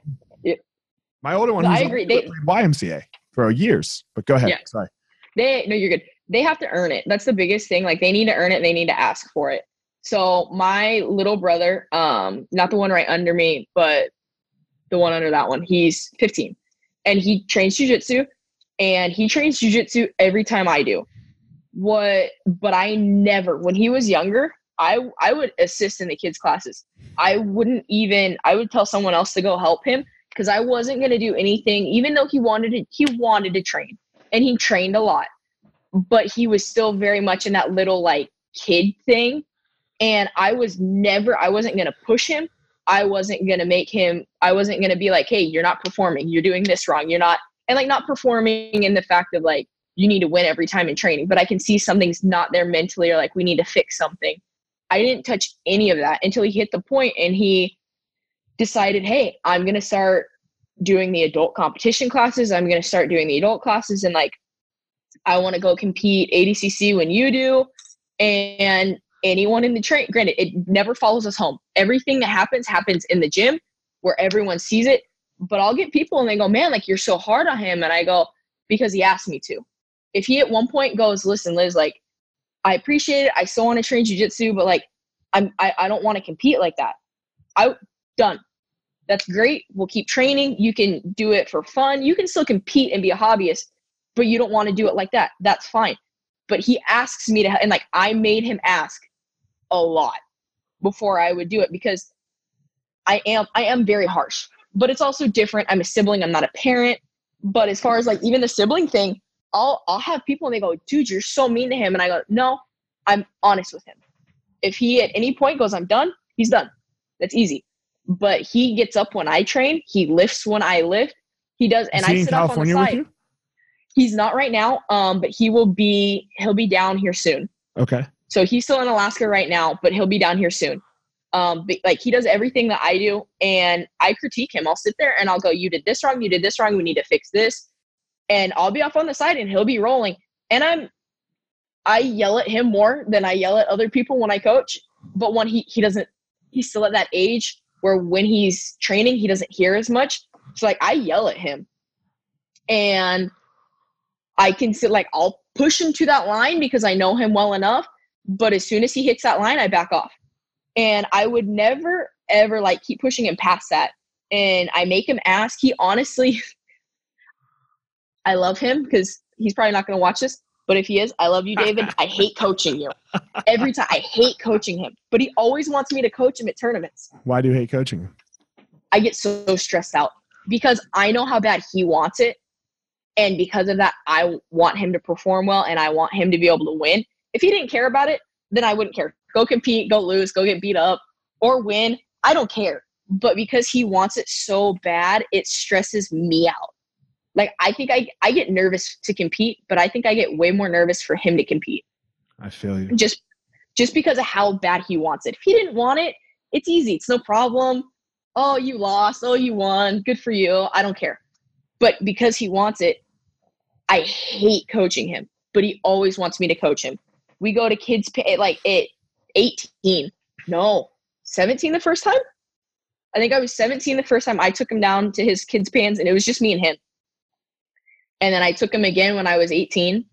my older one I agree. They- ymca for years but go ahead Yeah. sorry. They no you're good. They have to earn it. That's the biggest thing like they need to earn it they need to ask for it. So my little brother um not the one right under me but the one under that one he's 15 and he trains jujitsu and he trains jujitsu every time i do. What but i never when he was younger i i would assist in the kids classes. I wouldn't even i would tell someone else to go help him because i wasn't going to do anything even though he wanted to he wanted to train and he trained a lot but he was still very much in that little like kid thing and i was never i wasn't going to push him i wasn't going to make him i wasn't going to be like hey you're not performing you're doing this wrong you're not and like not performing in the fact of like you need to win every time in training but i can see something's not there mentally or like we need to fix something. I didn't touch any of that until he hit the point and he decided hey i'm going to start doing the adult competition classes i'm going to start doing the adult classes and like I want to go compete ADCC when you do. And anyone in the train, granted, it never follows us home. Everything that happens happens in the gym where everyone sees it. But I'll get people and they go, man, like you're so hard on him. And I go, because he asked me to. If he at one point goes, listen, Liz, like, I appreciate it. I still want to train jujitsu, but like, I'm, I, I don't want to compete like that. I done. That's great. We'll keep training. You can do it for fun. You can still compete and be a hobbyist, but you don't want to do it like that. That's fine. But he asks me to, and like I made him ask a lot before I would do it because I am I am very harsh. But it's also different. I'm a sibling. I'm not a parent. But as far as like even the sibling thing, I'll I'll have people and they go, dude, you're so mean to him, and I go, no, I'm honest with him. If he at any point goes, I'm done, he's done. That's easy. But he gets up when I train. He lifts when I lift. He does, and I sit up on the side. He's not right now, um, but he will be. He'll be down here soon. Okay. So he's still in Alaska right now, but he'll be down here soon. Um, but, like he does everything that I do, and I critique him. I'll sit there and I'll go, "You did this wrong. You did this wrong. We need to fix this." And I'll be off on the side, and he'll be rolling. And I'm, I yell at him more than I yell at other people when I coach. But when he he doesn't, he's still at that age where when he's training, he doesn't hear as much. So like I yell at him, and I can sit like I'll push him to that line because I know him well enough. But as soon as he hits that line, I back off. And I would never ever like keep pushing him past that. And I make him ask. He honestly, (laughs) I love him because he's probably not going to watch this. But if he is, I love you, David. (laughs) I hate coaching you. Every time I hate coaching him. But he always wants me to coach him at tournaments. Why do you hate coaching him? I get so stressed out because I know how bad he wants it. And because of that, I want him to perform well and I want him to be able to win. If he didn't care about it, then I wouldn't care. Go compete, go lose, go get beat up or win. I don't care. But because he wants it so bad, it stresses me out. Like I think I I get nervous to compete, but I think I get way more nervous for him to compete. I feel you. Just just because of how bad he wants it. If he didn't want it, it's easy. It's no problem. Oh, you lost. Oh, you won. Good for you. I don't care. But because he wants it, I hate coaching him. But he always wants me to coach him. We go to kids pay eh, like at 18. No, 17 the first time. I think I was 17 the first time I took him down to his kids' pans, and it was just me and him. And then I took him again when I was 18.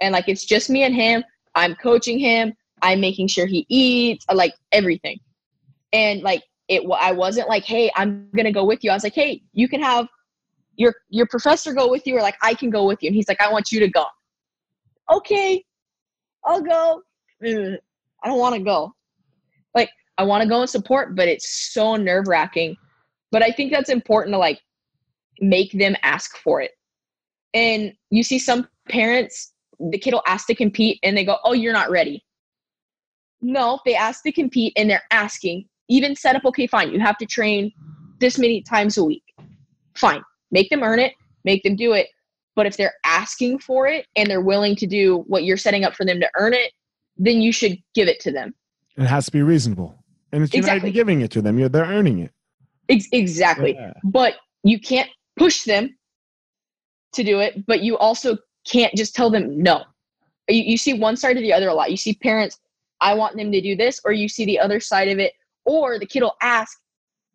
And like it's just me and him. I'm coaching him. I'm making sure he eats, uh, like everything. And like it I wasn't like, "Hey, I'm going to go with you." I was like, "Hey, you can have your your professor go with you or like I can go with you." And he's like, "I want you to go." Okay. I'll go. I don't want to go. Like I want to go and support, but it's so nerve-wracking. But I think that's important to like make them ask for it and you see some parents the kid will ask to compete and they go oh you're not ready. No they ask to compete and they're asking even set up okay fine. You have to train this many times a week. Fine. Make them earn it make them do it. But if they're asking for it and they're willing to do what you're setting up for them to earn it then you should give it to them. It has to be reasonable. And it's, you're exactly. not even giving it to them. You're, they're earning it. Ex- exactly. Yeah. but you can't push them to do it, but you also can't just tell them no. You, you see one side or the other a lot. You see parents, I want them to do this, or you see the other side of it, or the kid will ask,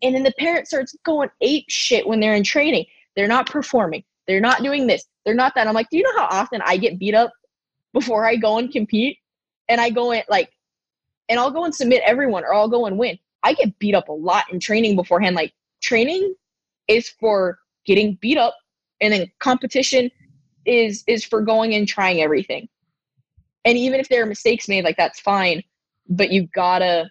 and then the parent starts going ape shit when they're in training. They're not performing. They're not doing this. They're not that. I'm like, do you know how often I get beat up before I go and compete? And I go in like, and I'll go and submit everyone, or I'll go and win. I get beat up a lot in training beforehand. Like training is for getting beat up and then competition is is for going and trying everything. And even if there are mistakes made like that's fine but you gotta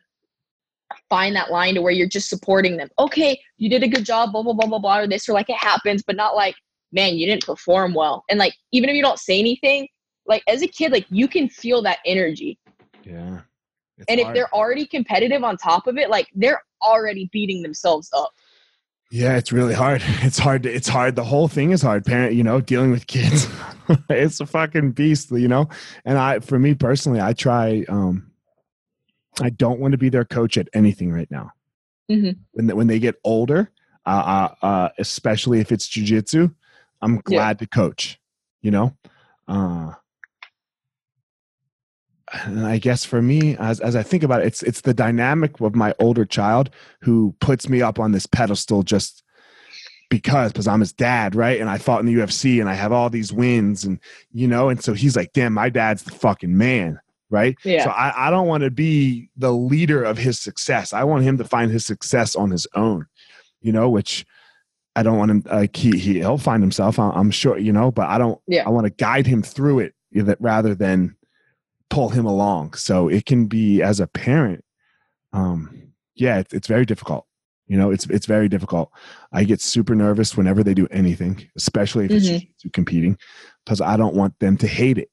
find that line to where you're just supporting them. Okay you did a good job blah blah blah blah blah or this or like it happens but not like man you didn't perform well. And like even if you don't say anything like as a kid like you can feel that energy. Yeah. And hard. if they're already competitive on top of it like they're already beating themselves up yeah, it's really hard. (laughs) It's hard. To, it's hard. The whole thing is hard. Parent, you know, dealing with kids, (laughs) it's a fucking beast, you know. And I, for me personally, I try. um I don't want to be their coach at anything right now. Mm-hmm. When they, when they get older, uh, uh, uh, especially if it's jujitsu, I'm glad yeah. to coach. You know, uh, and I guess for me, as as I think about it, it's it's the dynamic of my older child who puts me up on this pedestal just because because I'm his dad, right? And I fought in the UFC and I have all these wins, and you know, and so he's like, damn, my dad's the fucking man, right? Yeah. So I, I don't want to be the leader of his success. I want him to find his success on his own, you know, which I don't want him. Like he, he he'll find himself, I'm sure, you know, but I don't. Yeah. I want to guide him through it rather than pull him along. So it can be as a parent, um, yeah, it's, it's very difficult. You know, it's it's very difficult. I get super nervous whenever they do anything, especially if mm-hmm. it's competing, because I don't want them to hate it.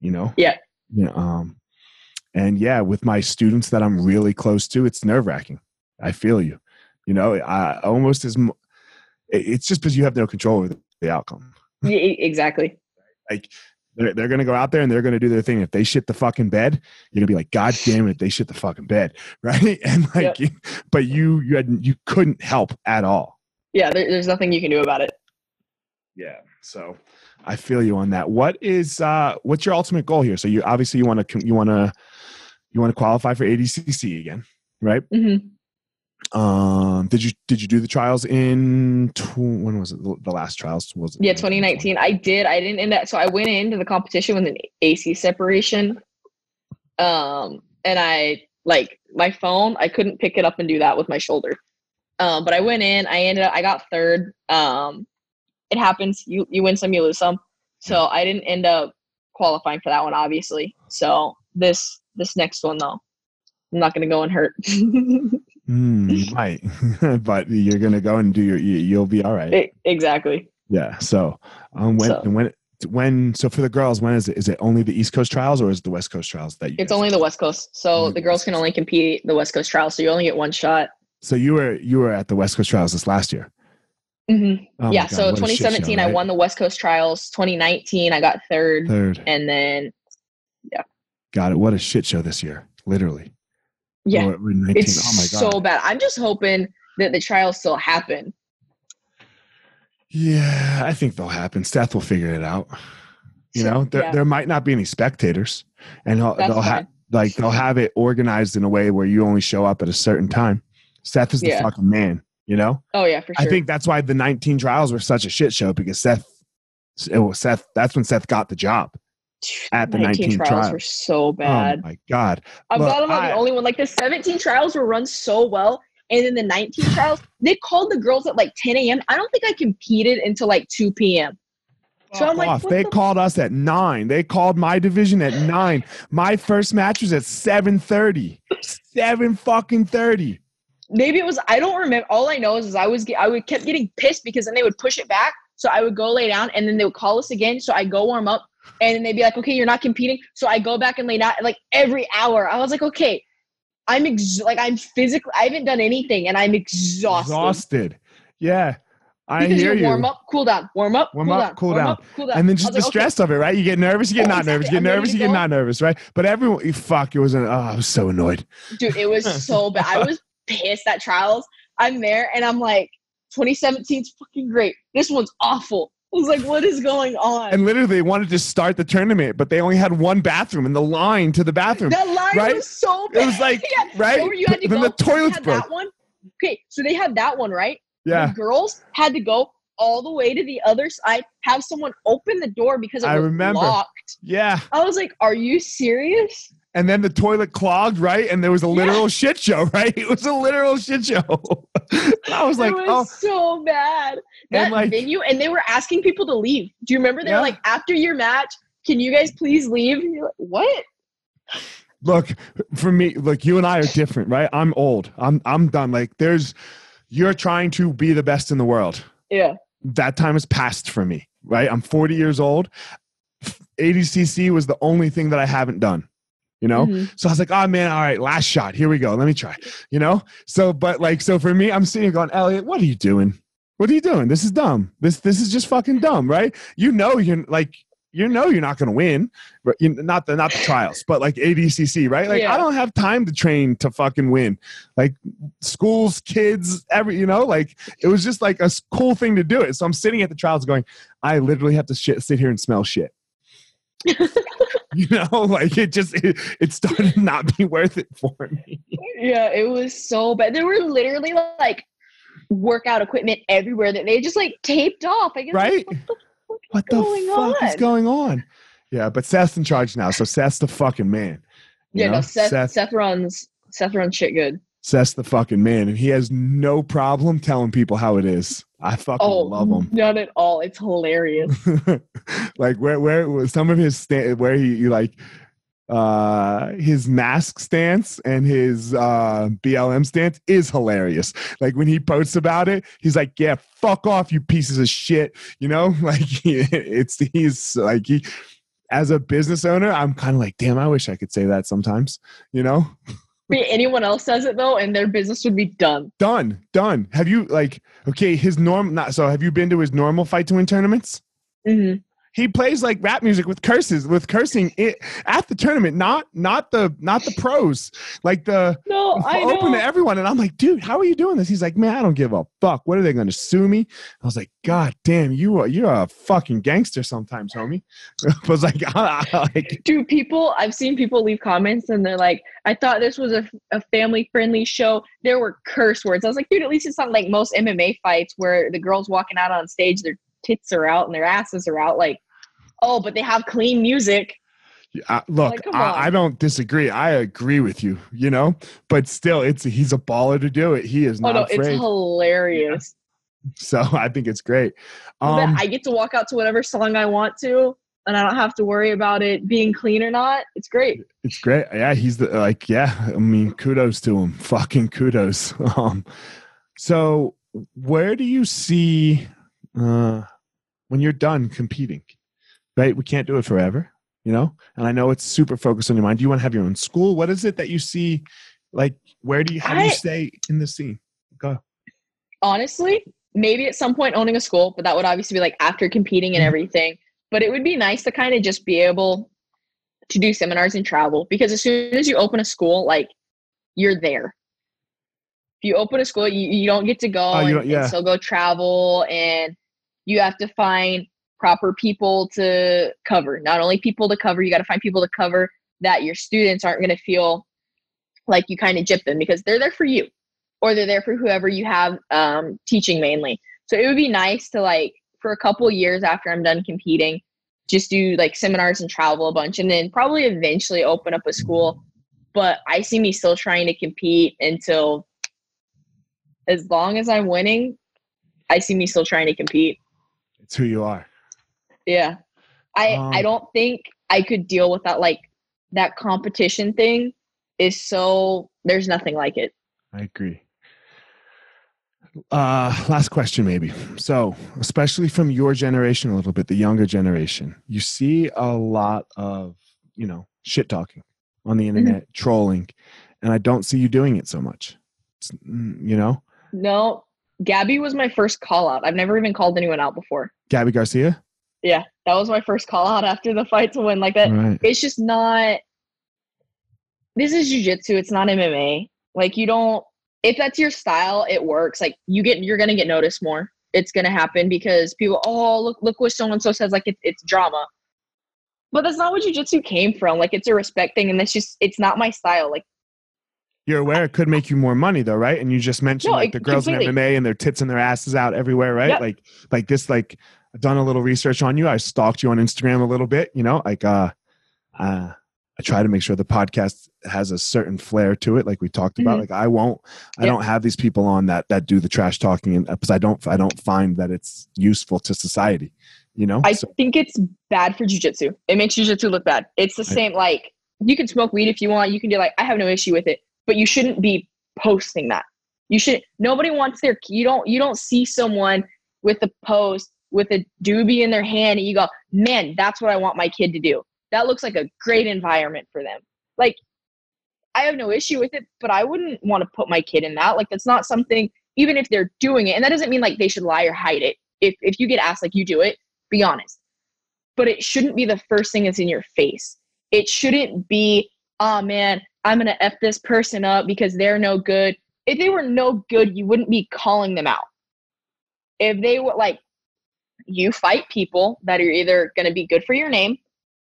You know. Yeah. You know, um, and yeah, with my students that I'm really close to, it's nerve wracking. I feel you. You know, I almost as it's just because you have no control over the outcome. Yeah, exactly. Like they're, they're gonna go out there and they're gonna do their thing. If they shit the fucking bed, you're gonna be like, God damn it, they shit the fucking bed, (laughs) right? And like, Yep. but you you had you couldn't help at all. Yeah, there, there's nothing you can do about it. Yeah. So I feel you on that. What is uh what's your ultimate goal here? So you obviously you want to you want to you want to qualify for ADCC again, right? hmm Um did you did you do the trials in tw- when was it the last trials was Yeah, 2019. I did. I didn't end that. So I went into the competition with an AC separation. Um, and I like my phone, I couldn't pick it up and do that with my shoulder. Um, but I went in, I ended up I got third. Um, it happens. You you win some, you lose some. So I didn't end up qualifying for that one, obviously. So this this next one though, I'm not gonna go and hurt. (laughs) Mm, you might, but you're gonna go and do your. You, you'll be all right. Exactly. Yeah. So, um, when So- when when so for the girls, when is it? Is it only the East Coast trials or is it the West Coast trials that you? It's only the West Coast. So the the girls can only compete the West Coast trials. So you only get one shot. So you were you were at the West Coast trials this last year. hmm Oh yeah. God, so what a shit show, 2017, I won the West Coast trials. 2019, I got third. third. And then, yeah. Got it. What a shit show this year. Literally. Yeah, we're 19. it's oh my god. so bad. I'm just hoping that the trials still happen. Yeah, I think they'll happen. Seth will figure it out. You know, there yeah. there might not be any spectators, and they'll, That's they'll have like they'll have it organized in a way where you only show up at a certain time. Seth is the Yeah. fucking man. You know, Oh, yeah, for sure. I think that's why the 19 trials were such a shit show because Seth, it was Seth. That's when Seth got the job. At the 19 trials trials. were so oh bad. Oh my god! I'm Look, glad I'm not I- the only one. Like the 17 trials were run so well. And then the 19 trials, they called the girls at like 10 a.m. I don't think I competed until like 2 p.m. So oh, I'm like, They the- called us at nine. They called my division at (gasps) nine. My first match was at seven thirty. Seven fucking thirty. maybe it was I don't remember. All I know is, is I was I would kept getting pissed because then they would push it back. So I would go lay down and then they would call us again. So I go warm up and then they'd be like, okay, you're not competing. So I go back and lay down like every hour. I was like, okay, I'm ex- like I'm physically I haven't done anything and I'm exhausted. Exhausted. Yeah, I because hear you you. warm up, cool down, warm up, Warm cool up, down, cool warm down. up, cool down. and then just the like, okay, stress of it, right? You get nervous, you get not exactly. nervous, you get I'm nervous, you get not nervous, right? But everyone, fuck, it was an. Oh, I was so annoyed. dude, it was so (laughs) bad. I was pissed at trials. I'm there and I'm like, 2017's fucking great. This one's awful. I was like, what is going on? And literally, they wanted to start the tournament, but they only had one bathroom, and the line to the bathroom. that line right? was so bad. It was like, (laughs) yeah, right? so you had to Then go, the toilets broke. that one. Okay, so they had that one, right? Yeah, The girls had to go all the way to the other side, have someone open the door because it I was remember. locked. yeah. I was like, are you serious? And then the toilet clogged, right? And there was a Yeah. literal shit show, (laughs) right? It was a literal shit show. (laughs) I was like, it was oh, so bad. That like- venue, and they were asking people to leave. Do you remember? They Yeah. were like, after your match, can you guys please leave? And you're like, what? look, for me, look, you and I are different, right? I'm old. I'm I'm done. Like, there's, you're trying to be the best in the world. Yeah. That time is past for me, right? I'm 40 years old. ADCC was the only thing that I haven't done. You know, Mhm. So I was like, oh man, all right, last shot. Here we go. Let me try. You know? So, but like, so for me, I'm sitting here going, Elliot, what are you doing? What are you doing? This is dumb. This this is just fucking dumb, right? You know you're like you know you're not gonna win. But you, not the not the trials, but like ADCC, right? Like Yeah. I don't have time to train to fucking win. Like schools, kids, every you know, like it was just like a cool thing to do it. So I'm sitting at the trials going, I literally have to shit, sit here and smell shit. (laughs) (laughs) you know, like it just it, it started not be worth it for me. Yeah, it was so bad. There were literally like workout equipment everywhere that they just like taped off. I guess Right? What the going fuck is going on? Yeah, but Seth's in charge now, so Seth's the fucking man. Yeah, know? no, Seth, Seth, Seth runs Seth runs shit good. Seth's the fucking man, and he has no problem telling people how it is. I fucking Oh, love him. not at all. It's hilarious. (laughs) like where where some of his sta- where he, he like uh his mask stance and his uh BLM stance is hilarious. Like when he posts about it, he's like, "Yeah, fuck off, you pieces of shit." You know, (laughs) like (laughs) it's he's like he as a business owner, I'm kind of like, "Damn, I wish I could say that sometimes." You know? Anyone else says it though, and their business would be done. Done, done. Have you like okay, his norm not so have you been to his normal fight to win tournaments? hmm he plays like rap music with curses with cursing it at the tournament not not the not the pros like the No, I know. open to everyone and i'm like dude how are you doing this he's like man i don't give a fuck what are they going to sue me i was like god damn you are you're a fucking gangster sometimes homie (laughs) i was like, (laughs) like Dude, people, I've seen people leave comments and they're like, I thought this was a, a family friendly show. There were curse words. I was like, dude, at least it's not like most MMA fights where the girls walking out on stage, their tits are out and their asses are out. Like, oh, but they have clean music. Uh, look, Like, I. I don't disagree. I agree with you, you know, but still, it's he's a baller to do it. He is Oh, not no, it's afraid. hilarious. (laughs) so I think it's great. Um, I get to walk out to whatever song I want to and I don't have to worry about it being clean or not. It's great. it's great. Yeah, he's the like. Yeah, I mean, kudos to him. (laughs) Fucking kudos. (laughs) Um, so where do you see uh when you're done competing? Right, we can't do it forever, you know. And I know it's super focused on your mind. Do you want to have your own school? What is it that you see? Like, where do you how do you I- stay in the scene? Go. honestly, maybe at some point owning a school, but that would obviously be like after competing and Mhm. everything. But it would be nice to kind of just be able to do seminars and travel because as soon as you open a school, like you're there. If you open a school, you, you don't get to go Oh, you and, yeah. and still go travel and you have to find proper people to cover. Not only people to cover, you got to find people to cover that your students aren't going to feel like you kind of gyp them because they're there for you or they're there for whoever you have um, teaching mainly. So it would be nice to like for a couple years after I'm done competing, just do like seminars and travel a bunch, and then probably eventually open up a school. But I see me still trying to compete until as long as I'm winning. I see me still trying to compete. It's who you are. Yeah, I Um, I don't think I could deal with that like that competition thing is so there's nothing like it. I agree. Uh, last question, maybe. So, especially from your generation, a little bit, the younger generation, you see a lot of, you know, shit talking on the internet, trolling, and I don't see you doing it so much. It's, mm, you know, No, Gabby was my first call out. I've never even called anyone out before. Gabby Garcia. Yeah, that was my first call out after the fight to win like that. Right. It's just not. This is jujitsu. It's not MMA. Like you don't. If that's your style, it works. Like you get, you're gonna get noticed more. It's gonna happen because people. Oh, look, look what so and so says. Like it's it's drama. But that's not what jujitsu came from. Like it's a respect thing, and that's just it's not my style. Like You're aware it could make you more money, though, right? And you just mentioned No, like the girls in. MMA and their tits and their asses out everywhere, right? Yep. Like, like this, like I've done a little research on you. I stalked you on Instagram a little bit, you know, like uh, uh, I try to make sure the podcast has a certain flair to it, like we talked about. Mhm. Like I won't, I Yep. don't have these people on that that do the trash talking, and because I don't, I don't find that it's useful to society, you know. I So- think it's bad for jujitsu. It makes jujitsu look bad. It's the I- same. Like you can smoke weed if you want. You can do like I have no issue with it, but you shouldn't be posting that. You should. Nobody wants their. You don't. You don't see someone with a post with a doobie in their hand, and you go, "Man, that's what I want my kid to do." That looks like a great environment for them. Like I have no issue with it, but I wouldn't want to put my kid in that. Like that's not something. Even if they're doing it, and that doesn't mean like they should lie or hide it. If if you get asked like you do it, be honest. But it shouldn't be the first thing that's in your face. It shouldn't be, oh man, I'm gonna F this person up because they're no good. If they were no good, you wouldn't be calling them out. If they were like, you fight people that are either gonna be good for your name,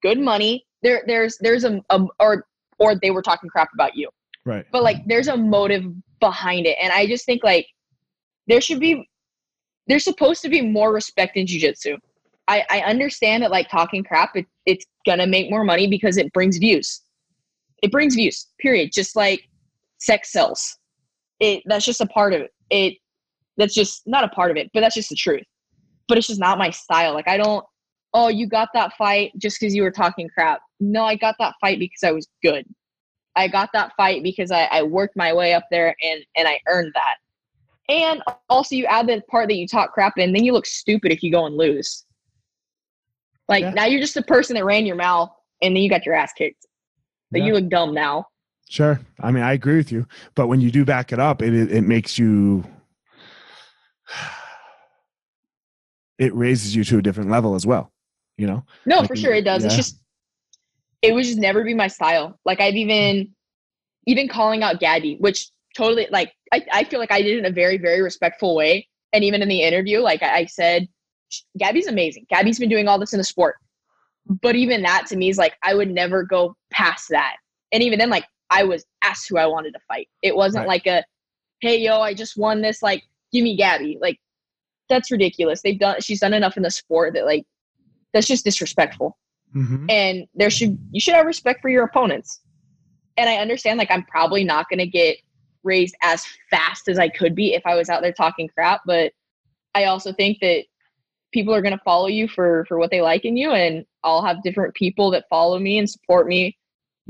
good money. There, there's, there's a, a or or they were talking crap about you right. but like there's a motive behind it and i just think like there should be there's supposed to be more respect in jiu-jitsu i i understand that like talking crap it, it's gonna make more money because it brings views it brings views period just like sex sells it that's just a part of it it that's just not a part of it but that's just the truth but it's just not my style like i don't oh you got that fight just because you were talking crap no i got that fight because i was good I got that fight because I, I worked my way up there and and I earned that. And also, you add the part that you talk crap in, then you look stupid if you go and lose. Like Yeah. now, you're just the person that ran your mouth, and then you got your ass kicked. But Yeah. you look dumb now. Sure. I mean, I agree with you, but when you do back it up, it it, it makes you it raises you to a different level as well. You know? No, Like, for sure it does. It's just it would just never be my style. Like I've even even calling out Gabby, which totally like I, I feel like I did it in a very, very respectful way. And even in the interview, like I, I said, Gabby's amazing. Gabby's been doing all this in the sport. But even that to me is like I would never go past that. And even then, like I was asked who I wanted to fight. It wasn't Right. like a, hey yo, I just won this. Like, give me Gabby. Like, that's ridiculous. They've done. She's done enough in the sport that like, that's just disrespectful Mhm. and there should you should have respect for your opponents and i understand like i'm probably not going to get raised as fast as i could be if i was out there talking crap but i also think that people are going to follow you for for what they like in you and i'll have different people that follow me and support me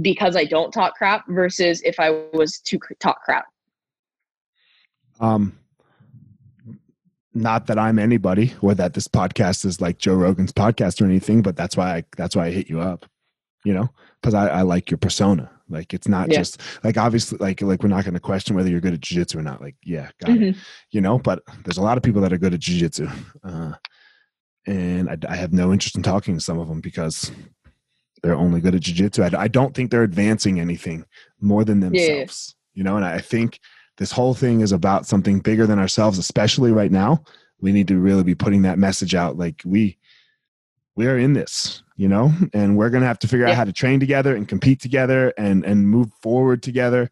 because i don't talk crap versus if i was to talk crap Um, not that I'm anybody or that this podcast is like Joe Rogan's podcast or anything, but that's why I that's why I hit you up. You know, because I, I like your persona. Like it's not Yeah. just like obviously like like we're not going to question whether you're good at jiu-jitsu or not. Like yeah, got it. Mhm. You know, but there's a lot of people that are good at jiu-jitsu, uh, and I, I have no interest in talking to some of them because they're only good at jiu-jitsu. I, I don't think they're advancing anything more than Yeah, yeah. themselves. You know, and I think this whole thing is about something bigger than ourselves especially right now we need to really be putting that message out like we we are in this you know and we're going to have to figure out how to train together and compete together and and move forward together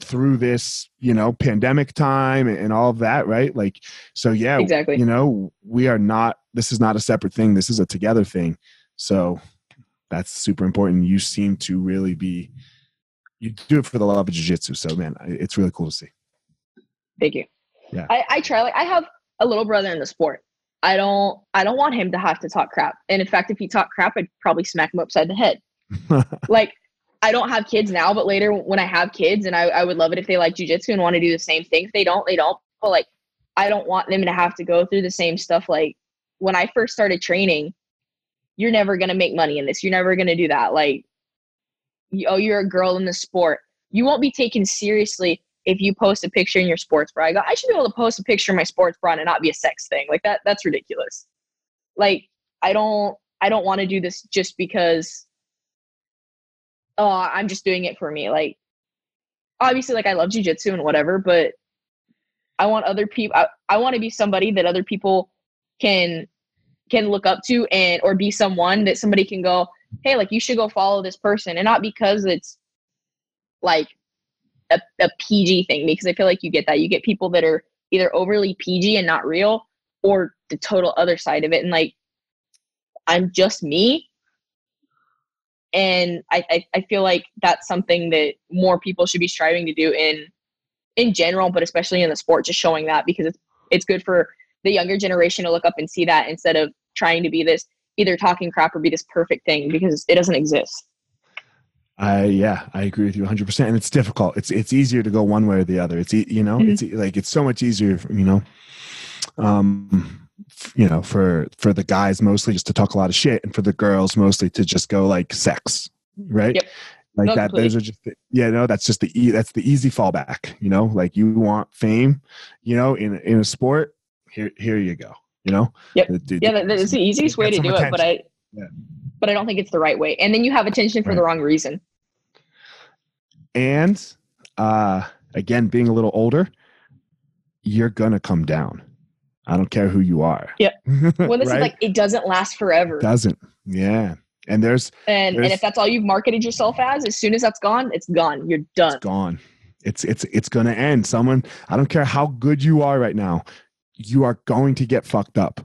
through this you know pandemic time and all of that right like so yeah Exactly. you know we are not this is not a separate thing this is a together thing so that's super important you seem to really be you do it for the love of jiu-jitsu so man it's really cool to see Thank you. Yeah. I, I try like I have a little brother in the sport. I don't I don't want him to have to talk crap. And in fact, if he talked crap, I'd probably smack him upside the head. (laughs) Like I don't have kids now, but later when I have kids and I, I would love it if they like jujitsu and want to do the same thing. If they don't, they don't. But like I don't want them to have to go through the same stuff. Like when I first started training, you're never gonna make money in this. You're never gonna do that. Like oh, you're a girl in the sport. You won't be taken seriously if you post a picture in your sports bra. I go, I should be able to post a picture in my sports bra and not be a sex thing. Like that, that's ridiculous. Like I don't, I don't want to do this just because, oh, I'm just doing it for me. Like obviously, like I love jujitsu and whatever, but I want other people. I, I want to be somebody that other people can can look up to and or be someone that somebody can go, hey, like you should go follow this person, and not because it's like a, a PG thing because I feel like you get that. You get people that are either overly PG and not real or the total other side of it. And like, I'm just me. And I, I, I feel like that's something that more people should be striving to do in in general, but especially in the sport, just showing that because it's it's good for the younger generation to look up and see that instead of trying to be this either talking crap or be this perfect thing because it doesn't exist. I yeah, I agree with you 100. percent And it's difficult. It's it's easier to go one way or the other. It's you know, Mhm. it's e- like it's so much easier. You know, um, you know, for for the guys mostly just to talk a lot of shit, and for the girls mostly to just go like sex, right? Yep. Like No, that. Those are just the, yeah. No, that's just the e- that's the easy fallback. You know, like you want fame, you know, in in a sport. Here here you go. You know. Yep. Yeah, that, that's the easiest way to do it, but I Yeah. but I don't think it's the right way. And then you have attention for the wrong reason. and uh again being a little older you're gonna come down i don't care who you are Yep. (laughs) Well, this Right? is like it doesn't last forever. doesn't yeah and there's and and if that's all you've marketed yourself as, as soon as that's gone, it's gone. You're done. it's gone it's it's it's gonna end someone i don't care how good you are right now you are going to get fucked up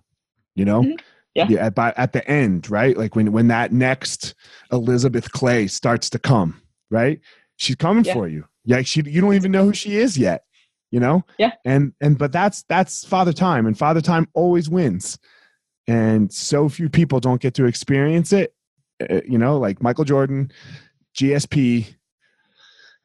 you know Mhm. Yeah. at, by, at the end right like when when that next elisabeth clay starts to come right she's coming Yeah. for you yeah she you don't even know who she is yet you know Yeah. and and but that's that's father time and father time always wins and so few people don't get to experience it uh, you know like michael jordan gsp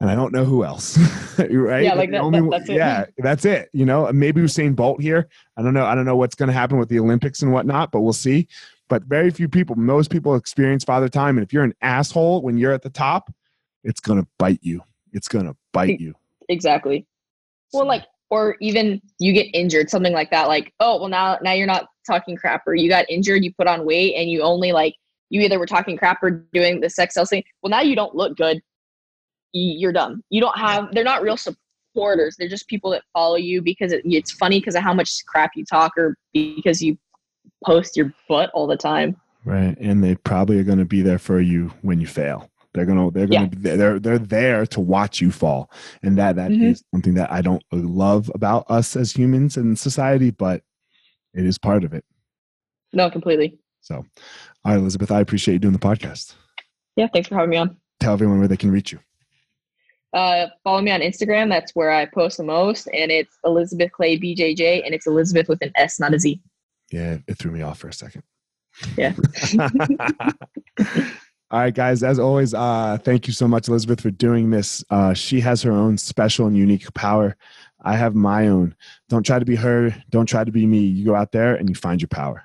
and I don't know who else, (laughs) right? Yeah, like that- only that- that's it. Yeah, that's it. You know, maybe Usain Bolt here. I don't know. I don't know what's going to happen with the Olympics and whatnot, but we'll see. But very few people, most people experience father time, and if you're an asshole when you're at the top, it's going to bite you. It's going to bite you. Exactly. Well, like or even you get injured, something like that. Like, oh, well now now you're not talking crap, or you got injured, you put on weight, and you only like you either were talking crap or doing the sex sells thing. Well, now you don't look good. You're done. You don't have. They're not real supporters. They're just people that follow you because it, it's funny because of how much crap you talk, or because you post your butt all the time. Right, and they probably are going to be there for you when you fail. They're gonna they're gonna yeah. they're they're there to watch you fall, and that that mm-hmm. is something that I don't love about us as humans and society, but it is part of it. No, completely. So, all right, Elisabeth, I appreciate you doing the podcast. Yeah, thanks for having me on. Tell everyone where they can reach you. Uh, follow me on Instagram. That's where I post the most, and it's Elisabeth Clay BJJ, and it's Elisabeth with an S, not a Z. Yeah, it threw me off for a second. Yeah. (laughs) (laughs) All right, guys. As always, uh, thank you so much, Elisabeth, for doing this. Uh, she has her own special and unique power. I have my own. Don't try to be her. Don't try to be me. You go out there and you find your power.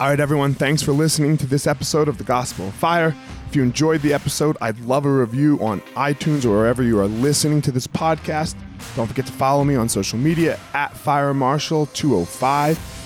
All right, everyone. Thanks for listening to this episode of The Gospel of Fire. If you enjoyed the episode, I'd love a review on iTunes or wherever you are listening to this podcast. Don't forget to follow me on social media at Fire Marshall 205